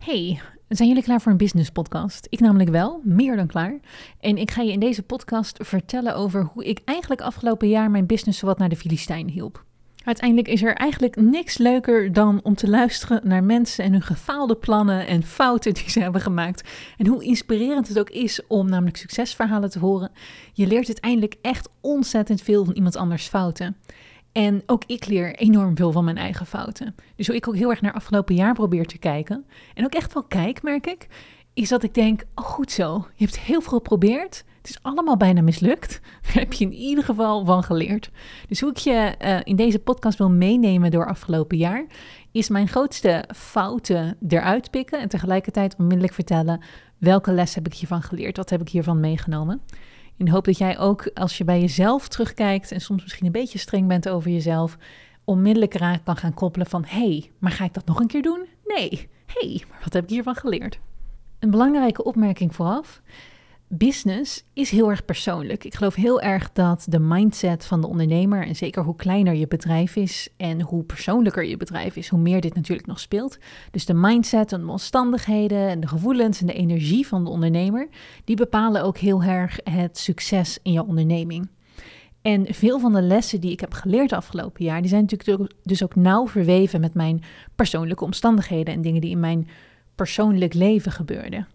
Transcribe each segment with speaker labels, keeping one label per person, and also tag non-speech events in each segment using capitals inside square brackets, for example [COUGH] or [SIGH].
Speaker 1: Hey, zijn jullie klaar voor een business podcast? Ik namelijk wel, meer dan klaar. En ik ga je in deze podcast vertellen over hoe ik eigenlijk afgelopen jaar mijn business zowat naar de Filistijn hielp. Uiteindelijk is er eigenlijk niks leuker dan om te luisteren naar mensen en hun gefaalde plannen en fouten die ze hebben gemaakt. En hoe inspirerend het ook is om namelijk succesverhalen te horen. Je leert uiteindelijk echt ontzettend veel van iemand anders fouten. En ook ik leer enorm veel van mijn eigen fouten. Dus hoe ik ook heel erg naar afgelopen jaar probeer te kijken. En ook echt wel kijk, merk ik. Is dat ik denk, oh goed zo, je hebt heel veel geprobeerd. Het is allemaal bijna mislukt. [LAUGHS] Daar heb je in ieder geval van geleerd. Dus hoe ik je uh, in deze podcast wil meenemen door afgelopen jaar, is mijn grootste fouten eruit pikken en tegelijkertijd onmiddellijk vertellen welke les heb ik hiervan geleerd, wat heb ik hiervan meegenomen. In de hoop dat jij ook als je bij jezelf terugkijkt en soms misschien een beetje streng bent over jezelf, onmiddellijk raak kan gaan koppelen van hé, hey, maar ga ik dat nog een keer doen? Nee. Hé, hey, maar wat heb ik hiervan geleerd? Een belangrijke opmerking vooraf business is heel erg persoonlijk. Ik geloof heel erg dat de mindset van de ondernemer, en zeker hoe kleiner je bedrijf is en hoe persoonlijker je bedrijf is, hoe meer dit natuurlijk nog speelt. Dus de mindset en de omstandigheden en de gevoelens en de energie van de ondernemer, die bepalen ook heel erg het succes in je onderneming. En veel van de lessen die ik heb geleerd afgelopen jaar, die zijn natuurlijk dus ook nauw verweven met mijn persoonlijke omstandigheden en dingen die in mijn persoonlijk leven gebeurden.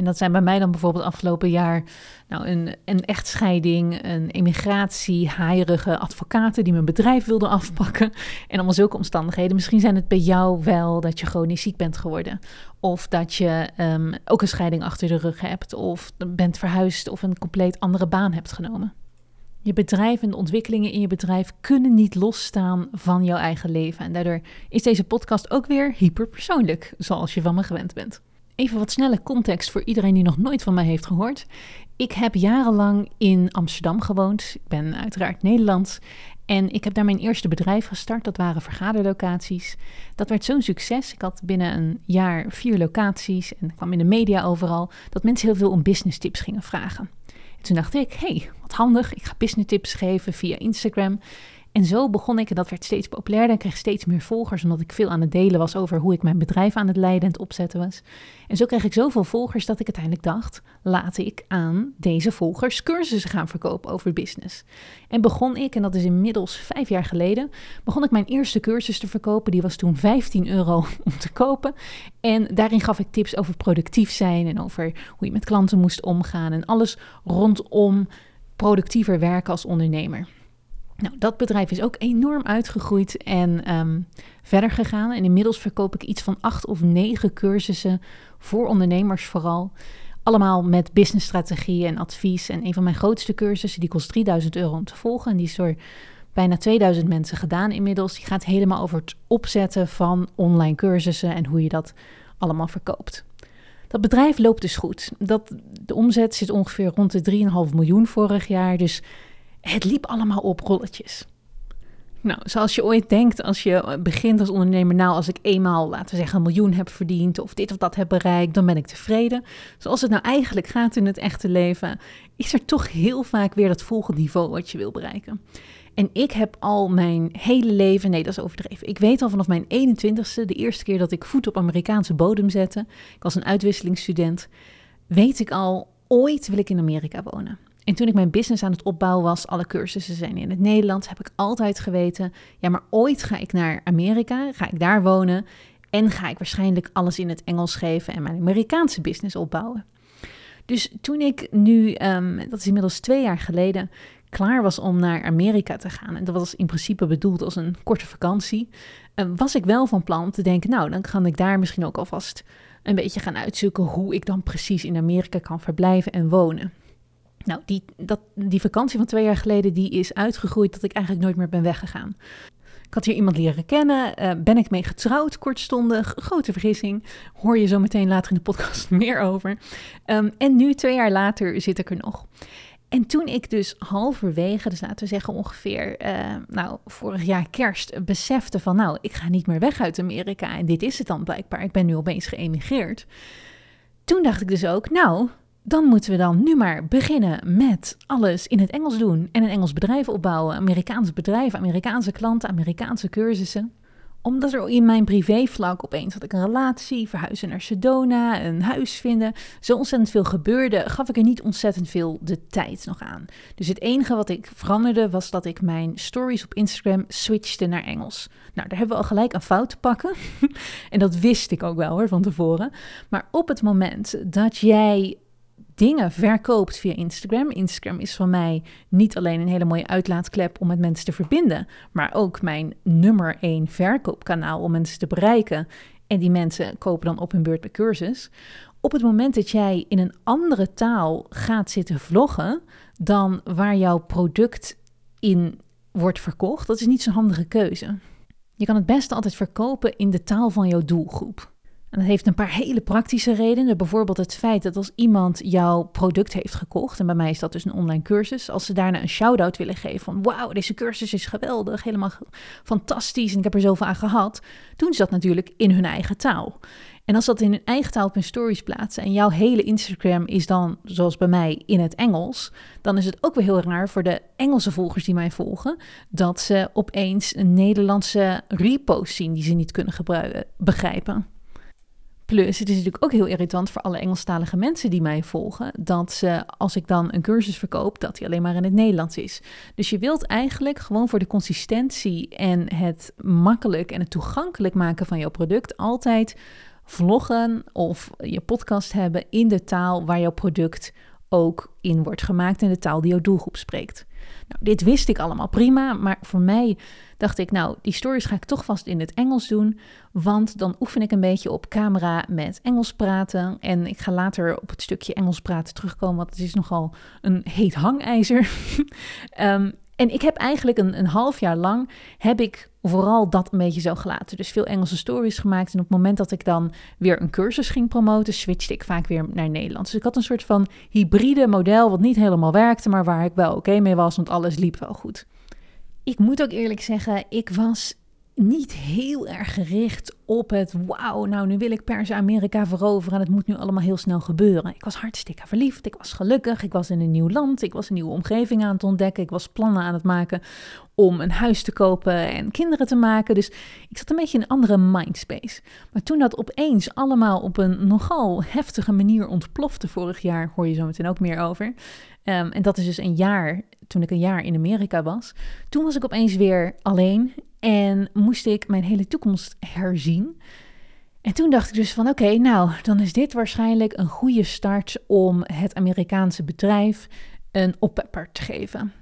Speaker 1: En dat zijn bij mij dan bijvoorbeeld afgelopen jaar nou, een, een echtscheiding, een emigratie, haaierige advocaten die mijn bedrijf wilden afpakken. En allemaal zulke omstandigheden. Misschien zijn het bij jou wel dat je chronisch ziek bent geworden. Of dat je um, ook een scheiding achter de rug hebt. Of bent verhuisd of een compleet andere baan hebt genomen. Je bedrijf en de ontwikkelingen in je bedrijf kunnen niet losstaan van jouw eigen leven. En daardoor is deze podcast ook weer hyperpersoonlijk, zoals je van me gewend bent. Even wat snelle context voor iedereen die nog nooit van mij heeft gehoord. Ik heb jarenlang in Amsterdam gewoond. Ik ben uiteraard Nederlands. En ik heb daar mijn eerste bedrijf gestart. Dat waren vergaderlocaties. Dat werd zo'n succes. Ik had binnen een jaar vier locaties en kwam in de media overal. Dat mensen heel veel om business tips gingen vragen. En toen dacht ik, hey, wat handig. Ik ga business tips geven via Instagram. En zo begon ik, en dat werd steeds populairder. Ik kreeg steeds meer volgers, omdat ik veel aan het delen was over hoe ik mijn bedrijf aan het leiden en het opzetten was. En zo kreeg ik zoveel volgers dat ik uiteindelijk dacht: laat ik aan deze volgers cursussen gaan verkopen over business. En begon ik, en dat is inmiddels vijf jaar geleden, begon ik mijn eerste cursus te verkopen. Die was toen 15 euro [LAUGHS] om te kopen. En daarin gaf ik tips over productief zijn en over hoe je met klanten moest omgaan en alles rondom productiever werken als ondernemer. Nou, dat bedrijf is ook enorm uitgegroeid en um, verder gegaan. En inmiddels verkoop ik iets van acht of negen cursussen voor ondernemers vooral. Allemaal met businessstrategie en advies. En een van mijn grootste cursussen, die kost 3000 euro om te volgen. En die is door bijna 2000 mensen gedaan inmiddels. Die gaat helemaal over het opzetten van online cursussen en hoe je dat allemaal verkoopt. Dat bedrijf loopt dus goed. Dat, de omzet zit ongeveer rond de 3,5 miljoen vorig jaar. Dus het liep allemaal op rolletjes. Nou, zoals je ooit denkt als je begint als ondernemer, nou als ik eenmaal, laten we zeggen, een miljoen heb verdiend of dit of dat heb bereikt, dan ben ik tevreden. Zoals het nou eigenlijk gaat in het echte leven, is er toch heel vaak weer dat volgende niveau wat je wil bereiken. En ik heb al mijn hele leven, nee dat is overdreven, ik weet al vanaf mijn 21ste, de eerste keer dat ik voet op Amerikaanse bodem zette, ik was een uitwisselingsstudent, weet ik al, ooit wil ik in Amerika wonen. En toen ik mijn business aan het opbouwen was, alle cursussen zijn in het Nederlands, heb ik altijd geweten, ja, maar ooit ga ik naar Amerika, ga ik daar wonen en ga ik waarschijnlijk alles in het Engels geven en mijn Amerikaanse business opbouwen. Dus toen ik nu, um, dat is inmiddels twee jaar geleden, klaar was om naar Amerika te gaan, en dat was in principe bedoeld als een korte vakantie, um, was ik wel van plan te denken, nou, dan kan ik daar misschien ook alvast een beetje gaan uitzoeken hoe ik dan precies in Amerika kan verblijven en wonen. Nou, die, dat, die vakantie van twee jaar geleden die is uitgegroeid dat ik eigenlijk nooit meer ben weggegaan. Ik had hier iemand leren kennen, uh, ben ik mee getrouwd, kortstondig, grote vergissing. Hoor je zo meteen later in de podcast [LAUGHS] meer over. Um, en nu, twee jaar later, zit ik er nog. En toen ik dus halverwege, dus laten we zeggen ongeveer, uh, nou, vorig jaar kerst, besefte van, nou, ik ga niet meer weg uit Amerika en dit is het dan blijkbaar. Ik ben nu opeens geëmigreerd. Toen dacht ik dus ook, nou, dan moeten we dan nu maar beginnen met alles in het Engels doen en een Engels bedrijf opbouwen. Amerikaanse bedrijven, Amerikaanse klanten, Amerikaanse cursussen. Omdat er in mijn privévlak opeens had ik een relatie, verhuizen naar Sedona, een huis vinden, zo ontzettend veel gebeurde, gaf ik er niet ontzettend veel de tijd nog aan. Dus het enige wat ik veranderde was dat ik mijn stories op Instagram switchte naar Engels. Nou, daar hebben we al gelijk een fout te pakken. [LAUGHS] en dat wist ik ook wel hoor van tevoren. Maar op het moment dat jij dingen verkoopt via Instagram. Instagram is van mij niet alleen een hele mooie uitlaatklep om met mensen te verbinden, maar ook mijn nummer één verkoopkanaal om mensen te bereiken. En die mensen kopen dan op hun beurt bij cursus. Op het moment dat jij in een andere taal gaat zitten vloggen dan waar jouw product in wordt verkocht, dat is niet zo'n handige keuze. Je kan het beste altijd verkopen in de taal van jouw doelgroep. En dat heeft een paar hele praktische redenen. Bijvoorbeeld het feit dat als iemand jouw product heeft gekocht, en bij mij is dat dus een online cursus, als ze daarna een shout-out willen geven van wauw, deze cursus is geweldig, helemaal fantastisch en ik heb er zoveel aan gehad, doen ze dat natuurlijk in hun eigen taal. En als dat in hun eigen taal op hun stories plaatsen en jouw hele Instagram is dan, zoals bij mij, in het Engels, dan is het ook weer heel raar voor de Engelse volgers die mij volgen, dat ze opeens een Nederlandse repost zien die ze niet kunnen begrijpen. Plus, het is natuurlijk ook heel irritant voor alle Engelstalige mensen die mij volgen, dat ze, als ik dan een cursus verkoop, dat die alleen maar in het Nederlands is. Dus je wilt eigenlijk gewoon voor de consistentie en het makkelijk en het toegankelijk maken van jouw product altijd vloggen of je podcast hebben in de taal waar jouw product ook in wordt gemaakt, in de taal die jouw doelgroep spreekt. Nou, dit wist ik allemaal prima, maar voor mij dacht ik, nou, die stories ga ik toch vast in het Engels doen, want dan oefen ik een beetje op camera met Engels praten. En ik ga later op het stukje Engels praten terugkomen, want het is nogal een heet hangijzer. um, [LAUGHS] En ik heb eigenlijk een, een half jaar lang heb ik vooral dat een beetje zo gelaten. Dus veel Engelse stories gemaakt. En op het moment dat ik dan weer een cursus ging promoten, switchte ik vaak weer naar Nederlands. Dus ik had een soort van hybride model wat niet helemaal werkte, maar waar ik wel oké mee was, want alles liep wel goed. Ik moet ook eerlijk zeggen, ik was niet heel erg gericht op het wauw, nou nu wil ik per se Amerika veroveren en het moet nu allemaal heel snel gebeuren. Ik was hartstikke verliefd, ik was gelukkig, ik was in een nieuw land, ik was een nieuwe omgeving aan het ontdekken, ik was plannen aan het maken om een huis te kopen en kinderen te maken. Dus ik zat een beetje in een andere mindspace. Maar toen dat opeens allemaal op een nogal heftige manier ontplofte vorig jaar, hoor je zo meteen ook meer over. Ehm, en dat is dus een jaar, toen ik een jaar in Amerika was. Toen was ik opeens weer alleen en moest ik mijn hele toekomst herzien. En toen dacht ik dus van oké, nou dan is dit waarschijnlijk een goede start om het Amerikaanse bedrijf een oppepper te geven.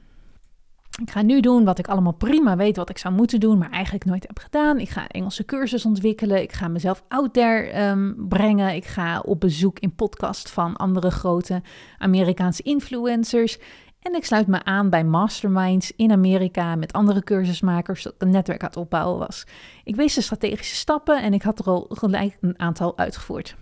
Speaker 1: Ik ga nu doen wat ik allemaal prima weet wat ik zou moeten doen, maar eigenlijk nooit heb gedaan. Ik ga Engelse cursus ontwikkelen. Ik ga mezelf out there um, brengen. Ik ga op bezoek in podcast van andere grote Amerikaanse influencers. En ik sluit me aan bij masterminds in Amerika met andere cursusmakers, dat een netwerk aan het opbouwen was. Ik wees de strategische stappen en ik had er al gelijk een aantal uitgevoerd.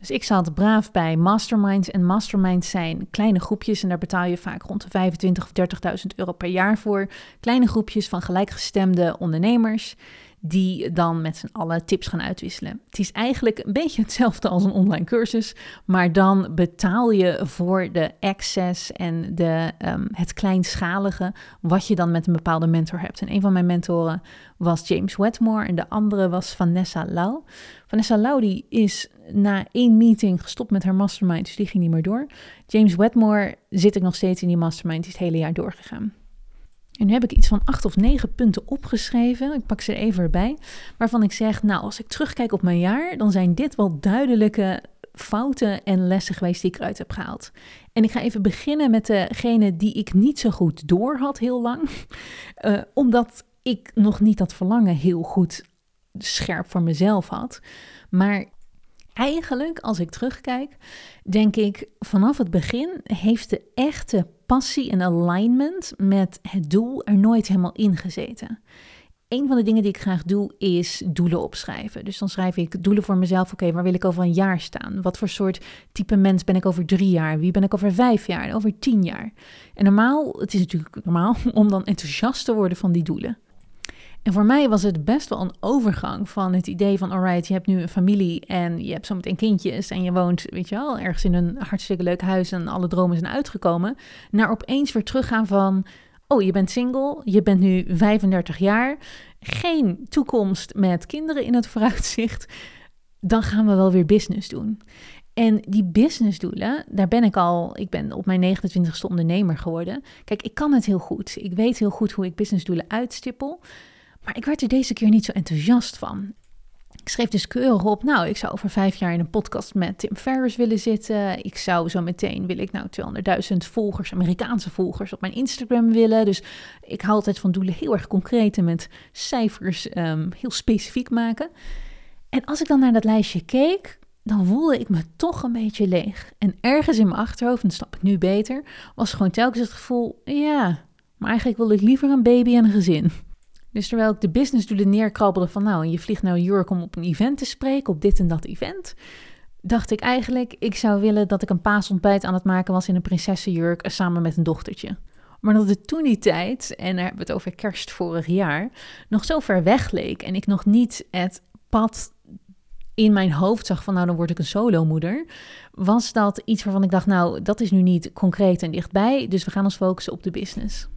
Speaker 1: Dus ik zat braaf bij masterminds. En masterminds zijn kleine groepjes en daar betaal je vaak rond de 25.000 of 30.000 euro per jaar voor. Kleine groepjes van gelijkgestemde ondernemers die dan met z'n allen tips gaan uitwisselen. Het is eigenlijk een beetje hetzelfde als een online cursus, maar dan betaal je voor de access en de, um, het kleinschalige wat je dan met een bepaalde mentor hebt. En een van mijn mentoren was James Wetmore en de andere was Vanessa Lau. Vanessa Lau die is na één meeting gestopt met haar mastermind, dus die ging niet meer door. James Wetmore zit ik nog steeds in die mastermind, die is het hele jaar doorgegaan. En nu heb ik iets van acht of negen punten opgeschreven. Ik pak ze even erbij. Waarvan ik zeg, nou, als ik terugkijk op mijn jaar, dan zijn dit wel duidelijke fouten en lessen geweest die ik eruit heb gehaald. En ik ga even beginnen met degene die ik niet zo goed door had heel lang. Uh, [LAUGHS] omdat ik nog niet dat verlangen heel goed scherp voor mezelf had. Maar eigenlijk, als ik terugkijk, denk ik vanaf het begin heeft de echte passie en alignment met het doel er nooit helemaal in gezeten. Een van de dingen die ik graag doe is doelen opschrijven. Dus dan schrijf ik doelen voor mezelf. Oké, waar wil ik over een jaar staan? Wat voor soort type mens ben ik over drie jaar? Wie ben ik over vijf jaar? Over tien jaar? En normaal, het is natuurlijk normaal [LAUGHS] om dan enthousiast te worden van die doelen. En voor mij was het best wel een overgang van het idee van, alright, je hebt nu een familie en je hebt zometeen kindjes en je woont, weet je wel, ergens in een hartstikke leuk huis en alle dromen zijn uitgekomen, naar opeens weer teruggaan van, oh, je bent single, je bent nu 35 jaar, geen toekomst met kinderen in het [LAUGHS] vooruitzicht, dan gaan we wel weer business doen. En die businessdoelen, daar ben ik al, ik ben op mijn 29ste ondernemer geworden. Kijk, ik kan het heel goed. Ik weet heel goed hoe ik businessdoelen uitstippel. Maar ik werd er deze keer niet zo enthousiast van. Ik schreef dus keurig op, nou, ik zou over vijf jaar in een podcast met Tim Ferriss willen zitten. Ik zou zo meteen, wil ik nou 200.000 volgers, Amerikaanse volgers op mijn Instagram willen. Dus ik hou altijd van doelen heel erg concreet en met cijfers um, heel specifiek maken. En als ik dan naar dat lijstje keek, dan voelde ik me toch een beetje leeg. En ergens in mijn achterhoofd, en dat snap ik nu beter, was gewoon telkens het gevoel, ja, maar eigenlijk wil ik liever een baby en een gezin. Dus terwijl ik de businessdoelen neerkrabbelde van nou, je vliegt naar New York om op een event te spreken, op dit en dat event, dacht ik eigenlijk, ik zou willen dat ik een paasontbijt aan het maken was in een prinsessenjurk eh, samen met een dochtertje. Maar dat het toen die tijd, en daar hebben we het over kerst vorig jaar, nog zo ver weg leek en ik nog niet het pad in mijn hoofd zag van nou dan word ik een solomoeder, was dat iets waarvan ik dacht nou dat is nu niet concreet en dichtbij, dus we gaan ons focussen op de business.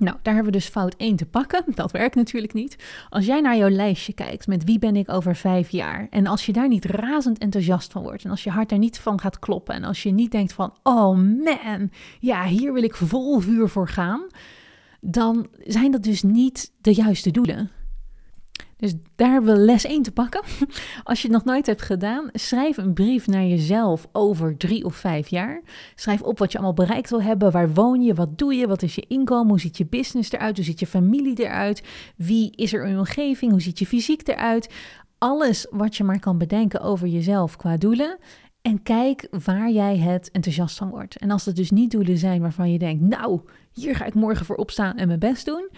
Speaker 1: Nou, daar hebben we dus fout 1 te pakken. [LAUGHS] Dat werkt natuurlijk niet. Als jij naar jouw lijstje kijkt met wie ben ik over vijf jaar. En als je daar niet razend enthousiast van wordt. En als je hart daar niet van gaat kloppen. En als je niet denkt van, oh man, ja, hier wil ik vol vuur voor gaan. Dan zijn dat dus niet de juiste doelen. Dus daar hebben we les 1 te pakken. [LAUGHS] Als je het nog nooit hebt gedaan, schrijf een brief naar jezelf over drie of vijf jaar. Schrijf op wat je allemaal bereikt wil hebben. Waar woon je? Wat doe je? Wat is je inkomen? Hoe ziet je business eruit? Hoe ziet je familie eruit? Wie is er in je omgeving? Hoe ziet je fysiek eruit? Alles wat je maar kan bedenken over jezelf qua doelen. En kijk waar jij het enthousiast van wordt. En als het dus niet doelen zijn waarvan je denkt, nou, hier ga ik morgen voor opstaan en mijn best doen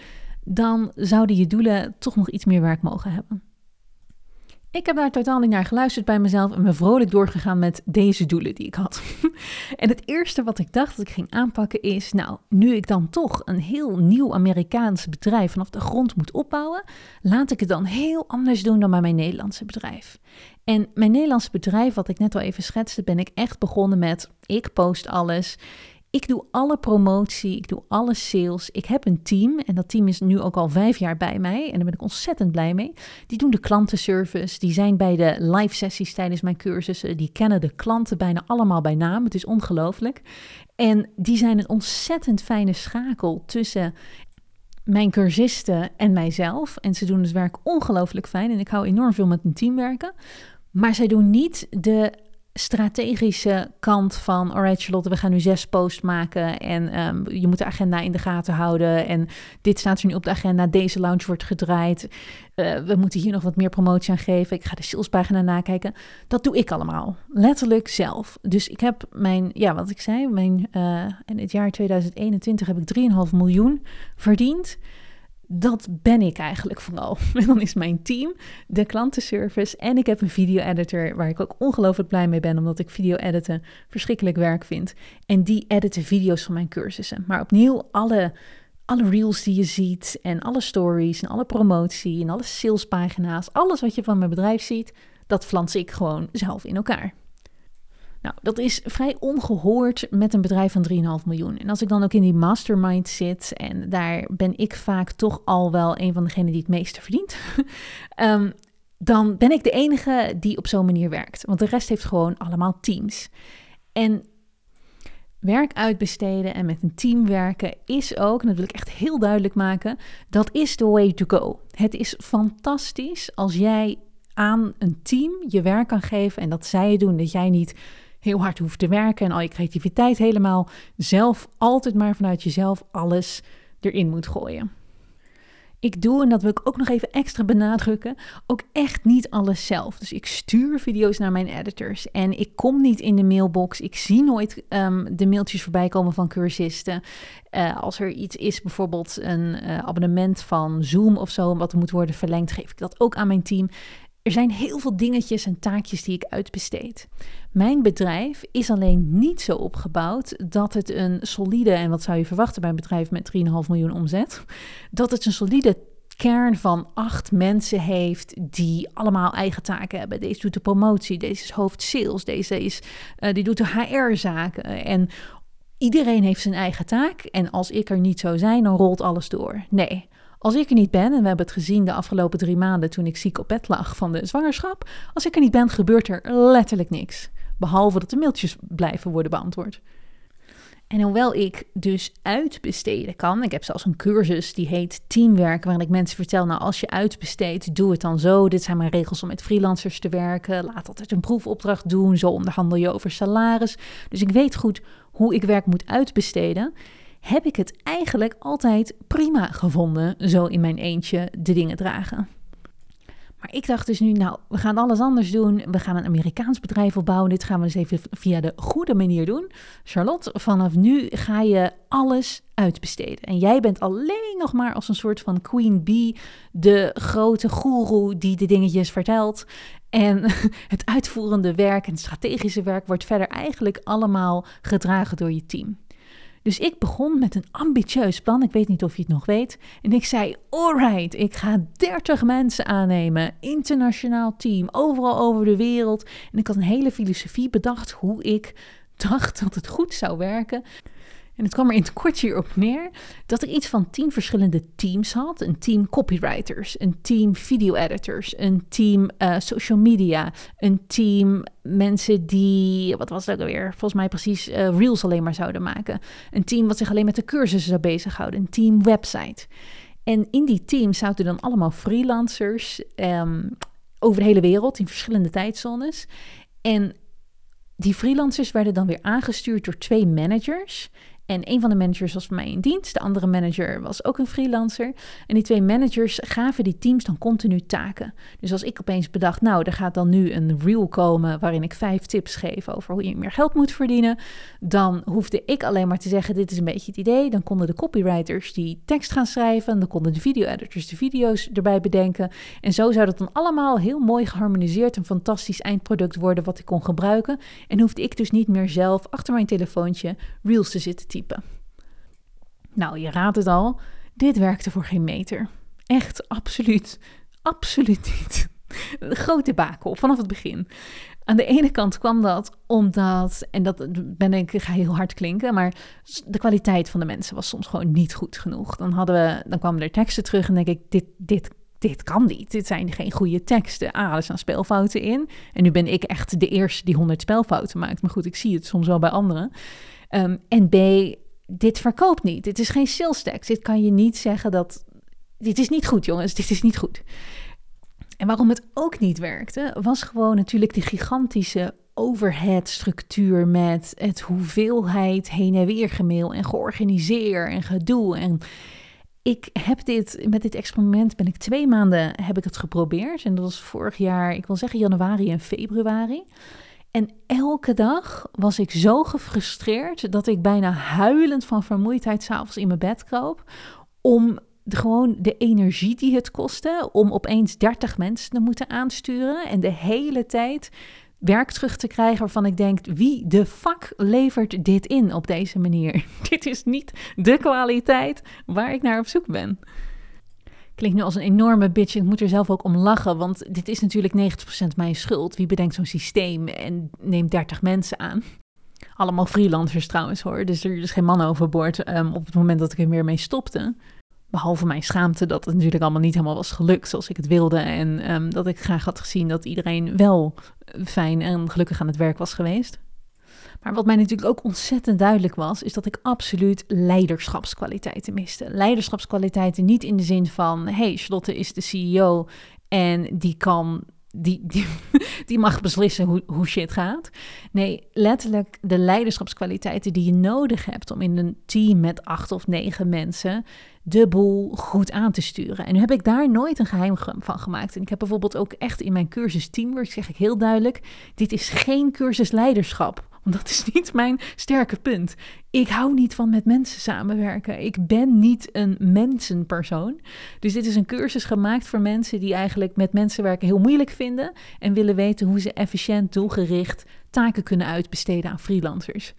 Speaker 1: dan zouden je doelen toch nog iets meer werk mogen hebben. Ik heb daar totaal niet naar geluisterd bij mezelf en ben vrolijk doorgegaan met deze doelen die ik had. [LAUGHS] en het eerste wat ik dacht dat ik ging aanpakken is, nou, nu ik dan toch een heel nieuw Amerikaans bedrijf vanaf de grond moet opbouwen, laat ik het dan heel anders doen dan bij mijn Nederlandse bedrijf. En mijn Nederlandse bedrijf, wat ik net al even schetste, ben ik echt begonnen met, ik post alles. Ik doe alle promotie, ik doe alle sales. Ik heb een team en dat team is nu ook al vijf jaar bij mij en daar ben ik ontzettend blij mee. Die doen de klantenservice, die zijn bij de live sessies tijdens mijn cursussen, die kennen de klanten bijna allemaal bij naam. Het is ongelooflijk. En die zijn een ontzettend fijne schakel tussen mijn cursisten en mijzelf. En ze doen het werk ongelooflijk fijn en ik hou enorm veel met een team werken. Maar zij doen niet de strategische kant van, alright Charlotte, we gaan nu zes posts maken en ehm, je moet de agenda in de gaten houden en dit staat er nu op de agenda, deze launch wordt gedraaid, uh, we moeten hier nog wat meer promotie aan geven, ik ga de salespagina nakijken. Dat doe ik allemaal, letterlijk zelf. Dus ik heb mijn, ja wat ik zei, mijn, uh, in het jaar 2021 heb ik 3,5 miljoen verdiend dat ben ik eigenlijk vooral. [LAUGHS] En dan is mijn team de klantenservice. En ik heb een video-editor waar ik ook ongelooflijk blij mee ben, omdat ik video-editen verschrikkelijk werk vind. En die editen video's van mijn cursussen. Maar opnieuw, alle, alle reels die je ziet, en alle stories, en alle promotie, en alle salespagina's, alles wat je van mijn bedrijf ziet, dat flans ik gewoon zelf in elkaar. Nou, dat is vrij ongehoord met een bedrijf van 3,5 miljoen. En als ik dan ook in die mastermind zit, en daar ben ik vaak toch al wel een van degenen die het meeste verdient, um, [LAUGHS] dan ben ik de enige die op zo'n manier werkt. Want de rest heeft gewoon allemaal teams. En werk uitbesteden en met een team werken is ook, en dat wil ik echt heel duidelijk maken, dat is the way to go. Het is fantastisch als jij aan een team je werk kan geven en dat zij het doen, dat jij niet heel hard hoeft te werken en al je creativiteit helemaal zelf, altijd maar vanuit jezelf alles erin moet gooien. Ik doe, en dat wil ik ook nog even extra benadrukken, ook echt niet alles zelf. Dus ik stuur video's naar mijn editors en ik kom niet in de mailbox. Ik zie nooit um, de mailtjes voorbij komen van cursisten. Uh, als er iets is, bijvoorbeeld een uh, abonnement van Zoom of zo, wat moet worden verlengd, geef ik dat ook aan mijn team. Er zijn heel veel dingetjes en taakjes die ik uitbesteed. Mijn bedrijf is alleen niet zo opgebouwd dat het een solide, en wat zou je verwachten bij een bedrijf met 3,5 miljoen omzet, dat het een solide kern van acht mensen heeft die allemaal eigen taken hebben. Deze doet de promotie, deze is hoofd sales, deze is, uh, die doet de HR-zaken. En iedereen heeft zijn eigen taak. En als ik er niet zou zijn, dan rolt alles door. Nee, Als ik er niet ben, en we hebben het gezien de afgelopen drie maanden toen ik ziek op bed lag van de zwangerschap, als ik er niet ben, gebeurt er letterlijk niks. Behalve dat de mailtjes blijven worden beantwoord. En hoewel ik dus uitbesteden kan, ik heb zelfs een cursus die heet Teamwerk, waarin ik mensen vertel, nou als je uitbesteedt, doe het dan zo. Dit zijn mijn regels om met freelancers te werken. Laat altijd een proefopdracht doen, zo onderhandel je over salaris. Dus ik weet goed hoe ik werk moet uitbesteden. Heb ik het eigenlijk altijd prima gevonden, zo in mijn eentje de dingen dragen. Maar ik dacht dus nu, nou, we gaan alles anders doen. We gaan een Amerikaans bedrijf opbouwen. Dit gaan we eens even via de goede manier doen. Charlotte, vanaf nu ga je alles uitbesteden. En jij bent alleen nog maar als een soort van queen bee, de grote goeroe die de dingetjes vertelt. En [LAUGHS] het uitvoerende werk en strategische werk wordt verder eigenlijk allemaal gedragen door je team. Dus ik begon met een ambitieus plan. Ik weet niet of je het nog weet. En ik zei: Alright, ik ga 30 mensen aannemen. Internationaal team, overal over de wereld. En ik had een hele filosofie bedacht hoe ik dacht dat het goed zou werken. En het kwam er in het kort hierop neer dat ik iets van tien verschillende teams had. Een team copywriters, een team video editors, een team uh, social media, een team mensen die, wat was dat alweer, volgens mij precies uh, reels alleen maar zouden maken. Een team wat zich alleen met de cursussen zou bezighouden, een team website. En in die teams zouden dan allemaal freelancers um, over de hele wereld in verschillende tijdzones. En die freelancers werden dan weer aangestuurd door twee managers. En een van de managers was voor mij in dienst. De andere manager was ook een freelancer. En die twee managers gaven die teams dan continu taken. Dus als ik opeens bedacht, nou, er gaat dan nu een reel komen waarin ik vijf tips geef over hoe je meer geld moet verdienen, dan hoefde ik alleen maar te zeggen, dit is een beetje het idee. Dan konden de copywriters die tekst gaan schrijven, dan konden de video-editors de video's erbij bedenken. En zo zou dat dan allemaal heel mooi geharmoniseerd een fantastisch eindproduct worden wat ik kon gebruiken. En hoefde ik dus niet meer zelf achter mijn telefoontje reels te zitten Nou, je raadt het al, dit werkte voor geen meter. Echt, absoluut, absoluut niet. Een grote bakel vanaf het begin. Aan de ene kant kwam dat omdat, en dat ben ik, ga heel hard klinken, maar de kwaliteit van de mensen was soms gewoon niet goed genoeg. Dan, hadden we, dan kwamen er teksten terug en denk ik, dit, dit, dit kan niet. Dit zijn geen goede teksten. A, er staan spelfouten in. En nu ben ik echt de eerste die 100 spelfouten maakt. Maar goed, ik zie het soms wel bij anderen. Um, en B, dit verkoopt niet. Dit is geen sales tax. Dit kan je niet zeggen dat. Dit is niet goed, jongens. Dit is niet goed. En waarom het ook niet werkte, was gewoon natuurlijk de gigantische overhead-structuur met het hoeveelheid heen en weer gemail en georganiseer en gedoe. En ik heb dit, met dit experiment ben ik twee maanden heb ik het geprobeerd. En dat was vorig jaar, ik wil zeggen januari en februari. En elke dag was ik zo gefrustreerd dat ik bijna huilend van vermoeidheid s'avonds in mijn bed kroop. Om de, gewoon de energie die het kostte om opeens 30 mensen te moeten aansturen. En de hele tijd werk terug te krijgen waarvan ik denk: wie de fuck levert dit in op deze manier? [LAUGHS] dit is niet de kwaliteit waar ik naar op zoek ben. Klinkt nu als een enorme bitch. Ik moet er zelf ook om lachen, want dit is natuurlijk 90% mijn schuld. Wie bedenkt zo'n systeem en neemt 30 mensen aan? Allemaal freelancers trouwens hoor. Dus er is geen man overboord um, op het moment dat ik er meer mee stopte. Behalve mijn schaamte dat het natuurlijk allemaal niet helemaal was gelukt zoals ik het wilde. En um, dat ik graag had gezien dat iedereen wel fijn en gelukkig aan het werk was geweest. Maar wat mij natuurlijk ook ontzettend duidelijk was, is dat ik absoluut leiderschapskwaliteiten miste. Leiderschapskwaliteiten niet in de zin van: hey, Charlotte is de CEO en die kan die, die, [LAUGHS] die, mag beslissen hoe, hoe shit gaat. Nee, letterlijk de leiderschapskwaliteiten die je nodig hebt om in een team met acht of negen mensen de boel goed aan te sturen. En nu heb ik daar nooit een geheim van gemaakt. En ik heb bijvoorbeeld ook echt in mijn cursus Teamwork, zeg ik heel duidelijk, dit is geen cursus leiderschap. [LAUGHS] Want dat is niet mijn sterke punt. Ik hou niet van met mensen samenwerken. Ik ben niet een mensenpersoon. Dus dit is een cursus gemaakt voor mensen die eigenlijk met mensen werken heel moeilijk vinden en willen weten hoe ze efficiënt, doelgericht taken kunnen uitbesteden aan freelancers.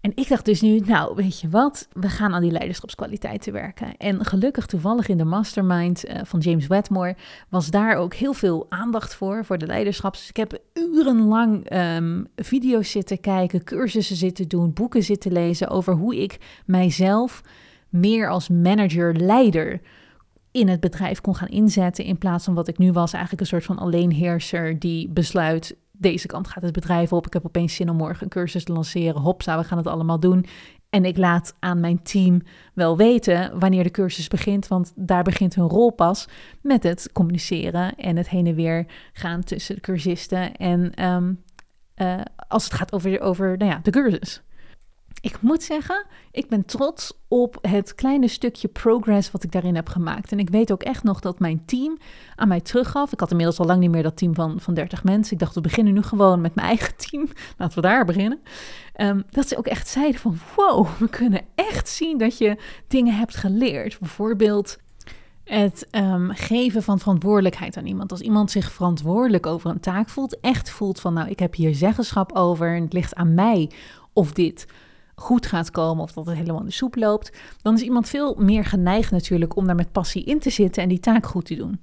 Speaker 1: En ik dacht dus nu, nou, weet je wat, we gaan aan die leiderschapskwaliteiten werken. En gelukkig toevallig in de mastermind uh, van James Wedmore was daar ook heel veel aandacht voor, voor de leiderschaps. Dus ik heb urenlang um, video's zitten kijken, cursussen zitten doen, boeken zitten lezen over hoe ik mijzelf meer als manager-leider in het bedrijf kon gaan inzetten. In plaats van wat ik nu was, eigenlijk een soort van alleenheerser die besluit. Deze kant gaat het bedrijf op. Ik heb opeens zin om morgen een cursus te lanceren. Hopsa, we gaan het allemaal doen. En ik laat aan mijn team wel weten wanneer de cursus begint, want daar begint hun rol pas met het communiceren en het heen en weer gaan tussen de cursisten. En ehm, eh, als het gaat over, over nou ja, de cursus. Ik moet zeggen, ik ben trots op het kleine stukje progress wat ik daarin heb gemaakt. En ik weet ook echt nog dat mijn team aan mij teruggaf. Ik had inmiddels al lang niet meer dat team van, van 30 mensen. Ik dacht, we beginnen nu gewoon met mijn [LAUGHS] eigen team. Laten we daar beginnen. Ehm, dat ze ook echt zeiden van, wow, we kunnen echt zien dat je dingen hebt geleerd. Bijvoorbeeld het ehm, geven van verantwoordelijkheid aan iemand. Als iemand zich verantwoordelijk over een taak voelt, echt voelt van, nou, ik heb hier zeggenschap over en het ligt aan mij of dit goed gaat komen of dat het helemaal in de soep loopt, dan is iemand veel meer geneigd natuurlijk om daar met passie in te zitten en die taak goed te doen.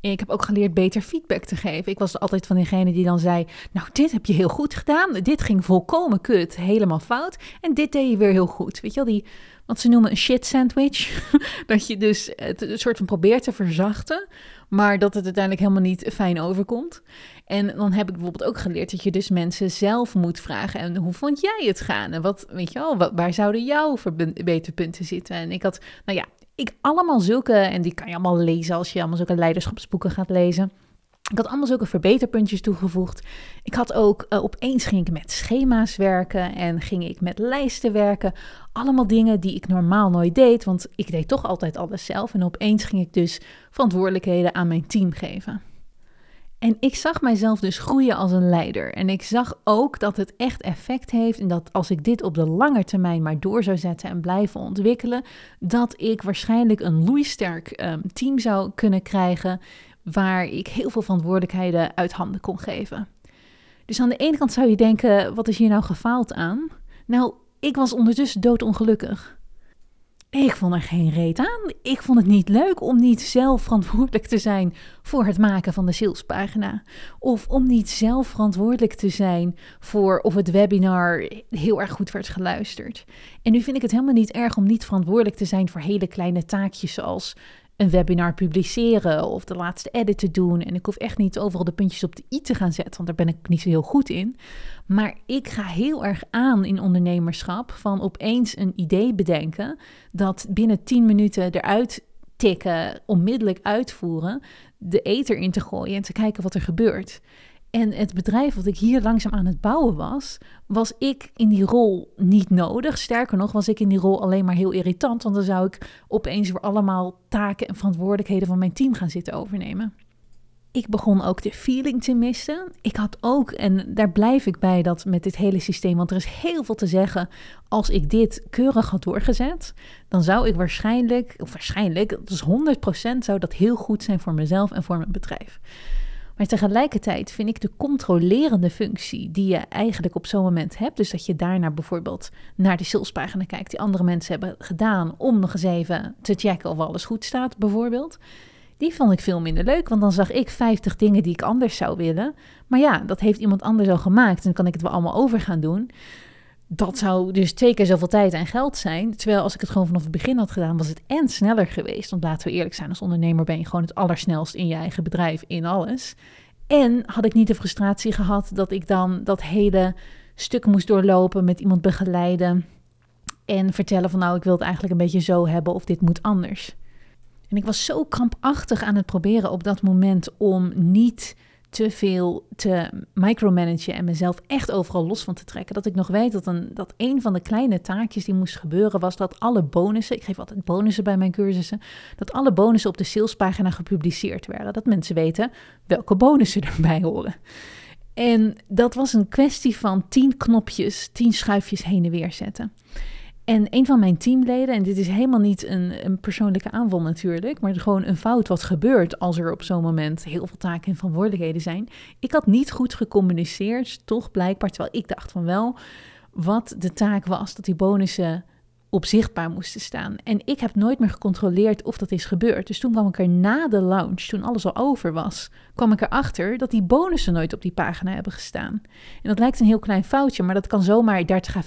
Speaker 1: Ik heb ook geleerd beter feedback te geven. Ik was altijd van diegene die dan zei: Nou, dit heb je heel goed gedaan. Dit ging volkomen kut, helemaal fout. En dit deed je weer heel goed. Weet je wel, die, wat ze noemen een shit sandwich. [LAUGHS] dat je dus het een soort van probeert te verzachten, maar dat het uiteindelijk helemaal niet fijn overkomt. En dan heb ik bijvoorbeeld ook geleerd dat je dus mensen zelf moet vragen. En hoe vond jij het gaan? En wat, weet je wel, waar zouden jouw verbeterpunten zitten? En ik had, nou ja, ik allemaal zulke, en die kan je allemaal lezen als je allemaal zulke leiderschapsboeken gaat lezen. Ik had allemaal zulke verbeterpuntjes toegevoegd. Ik had ook, uh, opeens ging ik met schema's werken en ging ik met lijsten werken. Allemaal dingen die ik normaal nooit deed, want ik deed toch altijd alles zelf. En opeens ging ik dus verantwoordelijkheden aan mijn team geven. En ik zag mijzelf dus groeien als een leider. En ik zag ook dat het echt effect heeft. En dat als ik dit op de lange termijn maar door zou zetten en blijven ontwikkelen, dat ik waarschijnlijk een loeisterk um, team zou kunnen krijgen. Waar ik heel veel verantwoordelijkheden uit handen kon geven. Dus aan de ene kant zou je denken: wat is hier nou gefaald aan? Nou, ik was ondertussen doodongelukkig. Ik vond er geen reet aan. Ik vond het niet leuk om niet zelf verantwoordelijk te zijn voor het maken van de salespagina. Of om niet zelf verantwoordelijk te zijn voor of het webinar heel erg goed werd geluisterd. En nu vind ik het helemaal niet erg om niet verantwoordelijk te zijn voor hele kleine taakjes zoals een webinar publiceren of de laatste edit te doen. En ik hoef echt niet overal de puntjes op de i te gaan zetten, want daar ben ik niet zo heel goed in. Maar ik ga heel erg aan in ondernemerschap van opeens een idee bedenken dat binnen 10 minuten eruit tikken, onmiddellijk uitvoeren, de eter in te gooien en te kijken wat er gebeurt. En het bedrijf wat ik hier langzaam aan het bouwen was, was ik in die rol niet nodig. Sterker nog, was ik in die rol alleen maar heel irritant, want dan zou ik opeens weer allemaal taken en verantwoordelijkheden van mijn team gaan zitten overnemen. Ik begon ook de feeling te missen. Ik had ook, en daar blijf ik bij dat met dit hele systeem, want er is heel veel te zeggen. Als ik dit keurig had doorgezet, dan zou ik waarschijnlijk, of waarschijnlijk, dus 100% zou dat heel goed zijn voor mezelf en voor mijn bedrijf. Maar tegelijkertijd vind ik de controlerende functie die je eigenlijk op zo'n moment hebt, dus dat je daarna bijvoorbeeld naar de salespagina kijkt die andere mensen hebben gedaan om nog eens even te checken of alles goed staat, bijvoorbeeld. Die vond ik veel minder leuk, want dan zag ik 50 dingen die ik anders zou willen. Maar ja, dat heeft iemand anders al gemaakt en dan kan ik het wel allemaal over gaan doen dat zou dus twee keer zoveel tijd en geld zijn. Terwijl als ik het gewoon vanaf het begin had gedaan, was het en sneller geweest. Want laten we eerlijk zijn, als ondernemer ben je gewoon het allersnelst in je eigen bedrijf, in alles. En had ik niet de frustratie gehad dat ik dan dat hele stuk moest doorlopen, met iemand begeleiden. En vertellen van nou, ik wil het eigenlijk een beetje zo hebben of dit moet anders. En ik was zo krampachtig aan het proberen op dat moment om niet te veel te micromanagen en mezelf echt overal los van te trekken. Dat ik nog weet dat een, dat een van de kleine taakjes die moest gebeuren was dat alle bonussen, ik geef altijd bonussen bij mijn cursussen, dat alle bonussen op de salespagina gepubliceerd werden. Dat mensen weten welke bonussen [LAUGHS] erbij horen. En dat was een kwestie van tien knopjes, tien schuifjes heen en weer zetten. En een van mijn teamleden, en dit is helemaal niet een, een persoonlijke aanval natuurlijk, maar gewoon een fout wat gebeurt als er op zo'n moment heel veel taken en verantwoordelijkheden zijn. Ik had niet goed gecommuniceerd, toch blijkbaar, terwijl ik dacht van wel, wat de taak was, dat die bonussen op zichtbaar moesten staan. En ik heb nooit meer gecontroleerd of dat is gebeurd. Dus toen kwam ik er na de launch, toen alles al over was, kwam ik erachter dat die bonussen nooit op die pagina hebben gestaan. En dat lijkt een heel klein foutje, maar dat kan zomaar 30 à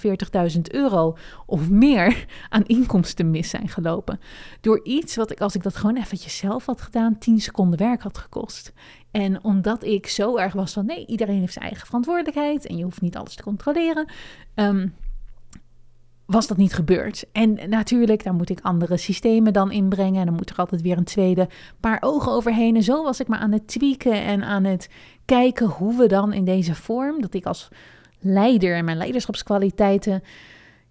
Speaker 1: 40.000 euro of meer [LAUGHS] aan inkomsten mis zijn gelopen. Door iets wat ik, als ik dat gewoon eventjes zelf had gedaan, 10 seconden werk had gekost. En omdat ik zo erg was van nee, iedereen heeft zijn eigen verantwoordelijkheid en je hoeft niet alles te controleren. Ehm, was dat niet gebeurd. En natuurlijk, daar moet ik andere systemen dan inbrengen. En dan moet er altijd weer een tweede paar ogen overheen. En zo was ik maar aan het tweaken en aan het kijken hoe we dan in deze vorm, dat ik als leider en mijn leiderschapskwaliteiten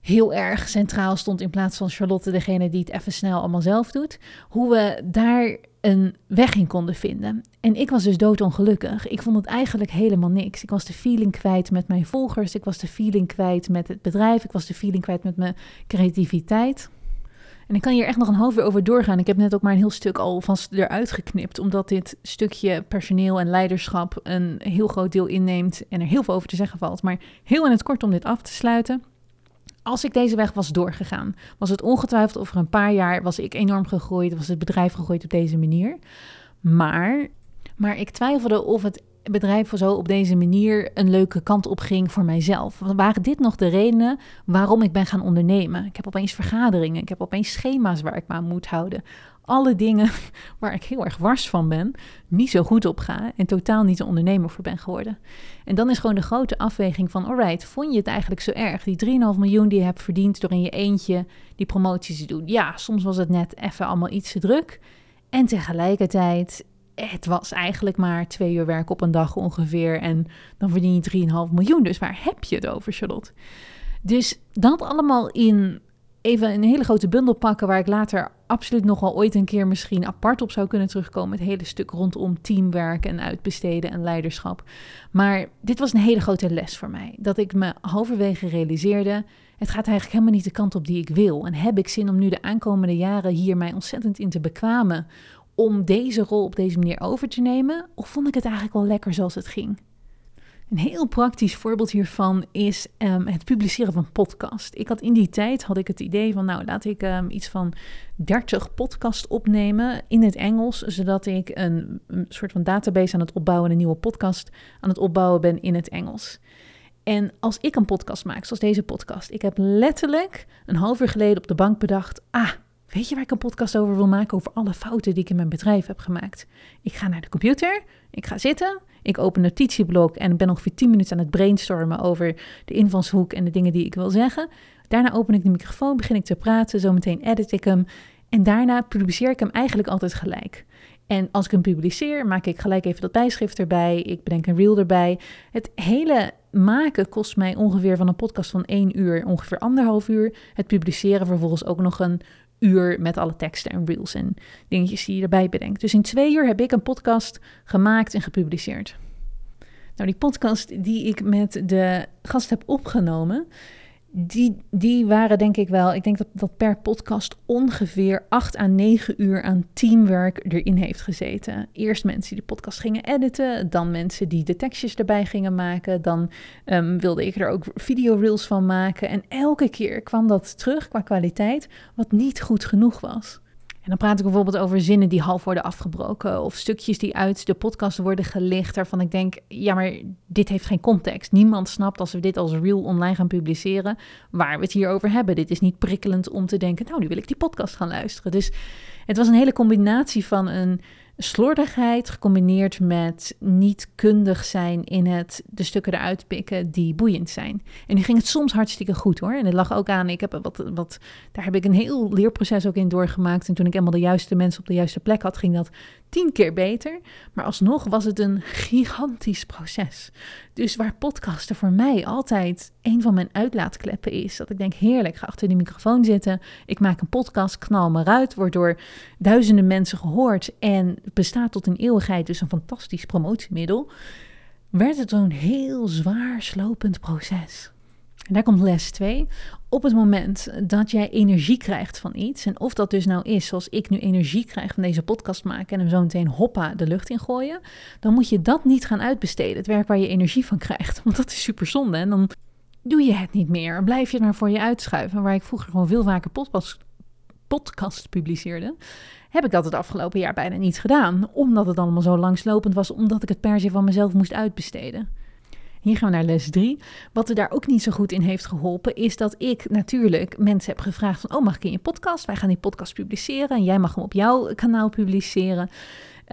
Speaker 1: heel erg centraal stond in plaats van Charlotte, degene die het even snel allemaal zelf doet. Hoe we daar een weg in konden vinden. En ik was dus doodongelukkig. Ik vond het eigenlijk helemaal niks. Ik was de feeling kwijt met mijn volgers. Ik was de feeling kwijt met het bedrijf. Ik was de feeling kwijt met mijn creativiteit. En ik kan hier echt nog een half uur over doorgaan. Ik heb net ook maar een heel stuk al van eruit geknipt, omdat dit stukje personeel en leiderschap een heel groot deel inneemt en er heel veel over te zeggen valt. Maar heel in het kort om dit af te sluiten. Als ik deze weg was doorgegaan, was het ongetwijfeld over een paar jaar was ik enorm gegroeid, was het bedrijf gegroeid op deze manier. Maar, maar ik twijfelde of het bedrijf zo op deze manier een leuke kant op ging voor mijzelf. Waren dit nog de redenen waarom ik ben gaan ondernemen? Ik heb opeens vergaderingen, ik heb opeens schema's waar ik me aan moet houden alle dingen [LAUGHS] waar ik heel erg wars van ben, niet zo goed op ga en totaal niet een ondernemer voor ben geworden. En dan is gewoon de grote afweging van, alright, vond je het eigenlijk zo erg? Die 3,5 miljoen die je hebt verdiend door in je eentje die promoties te doen. Ja, soms was het net even allemaal iets te druk. En tegelijkertijd, het was eigenlijk maar twee uur werk op een dag ongeveer. En dan verdien je 3,5 miljoen. Dus waar heb je het over, Charlotte? Dus dat allemaal in even een hele grote bundel pakken waar ik later absoluut nog wel ooit een keer misschien apart op zou kunnen terugkomen. Het hele stuk rondom teamwerk en uitbesteden en leiderschap. Maar dit was een hele grote les voor mij. Dat ik me halverwege realiseerde, het gaat eigenlijk helemaal niet de kant op die ik wil. En heb ik zin om nu de aankomende jaren hier mij ontzettend in te bekwamen om deze rol op deze manier over te nemen? Of vond ik het eigenlijk wel lekker zoals het ging? Een heel praktisch voorbeeld hiervan is ehm, het publiceren van podcast. Ik had in die tijd had ik het idee van, nou, laat ik um, iets van 30 podcast opnemen in het Engels, zodat ik een, een, soort van database aan het opbouwen, een nieuwe podcast aan het opbouwen ben in het Engels. En als ik een podcast maak, zoals deze podcast, ik heb letterlijk een half uur geleden op de bank bedacht, ah, Weet je waar ik een podcast over wil maken? Over alle fouten die ik in mijn bedrijf heb gemaakt. Ik ga naar de computer, ik ga zitten, ik open een notitieblok en ben ongeveer 10 minuten aan het brainstormen over de invalshoek en de dingen die ik wil zeggen. Daarna open ik de microfoon, begin ik te praten, zometeen edit ik hem en daarna publiceer ik hem eigenlijk altijd gelijk. En als ik hem publiceer, maak ik gelijk even dat bijschrift erbij. Ik bedenk een reel erbij. Het hele maken kost mij ongeveer van een podcast van één uur, ongeveer anderhalf uur. Het publiceren vervolgens ook nog een uur met alle teksten en reels en dingetjes die je erbij bedenkt. Dus in twee uur heb ik een podcast gemaakt en gepubliceerd. Nou, die podcast die ik met de gast heb opgenomen, die, die waren denk ik wel, ik denk dat, dat per podcast ongeveer 8 à 9 uur aan teamwerk erin heeft gezeten. Eerst mensen die de podcast gingen editen, dan mensen die de tekstjes erbij gingen maken, dan um, wilde ik er ook videoreels van maken. En elke keer kwam dat terug qua kwaliteit, wat niet goed genoeg was. En dan praat ik bijvoorbeeld over zinnen die half worden afgebroken of stukjes die uit de podcast worden gelicht, waarvan ik denk, ja, maar dit heeft geen context. Niemand snapt als we dit als reel online gaan publiceren, waar we het hier over hebben. Dit is niet prikkelend om te denken, nou, nu wil ik die podcast gaan luisteren. Dus het was een hele combinatie van een slordigheid gecombineerd met niet kundig zijn in het de stukken eruit pikken die boeiend zijn. En nu ging het soms hartstikke goed hoor. En het lag ook aan, ik heb wat, wat, daar heb ik een heel leerproces ook in doorgemaakt. En toen ik eenmaal de juiste mensen op de juiste plek had, ging dat tien keer beter. Maar alsnog was het een gigantisch proces. Dus waar podcasten voor mij altijd een van mijn uitlaatkleppen is. Dat ik denk, heerlijk, ga achter de microfoon zitten. Ik maak een podcast, knal me eruit. Wordt door duizenden mensen gehoord. En bestaat tot een eeuwigheid. Dus een fantastisch promotiemiddel. Werd het zo'n heel zwaar slopend proces. Daar komt les 2. Op het moment dat jij energie krijgt van iets, en of dat dus nou is zoals ik nu energie krijg van deze podcast maken en hem zo meteen hoppa de lucht in gooien, dan moet je dat niet gaan uitbesteden, het werk waar je energie van krijgt. Want dat is super zonde. En dan doe je het niet meer. Blijf je het maar voor je uitschuiven. Waar ik vroeger gewoon veel vaker podcast, podcast publiceerde, heb ik dat het afgelopen jaar bijna niet gedaan. Omdat het allemaal zo langslopend was, omdat ik het per se van mezelf moest uitbesteden. Hier gaan we naar les 3. Wat er daar ook niet zo goed in heeft geholpen, is dat ik natuurlijk mensen heb gevraagd van, oh mag ik in je podcast? Wij gaan die podcast publiceren en jij mag hem op jouw kanaal publiceren.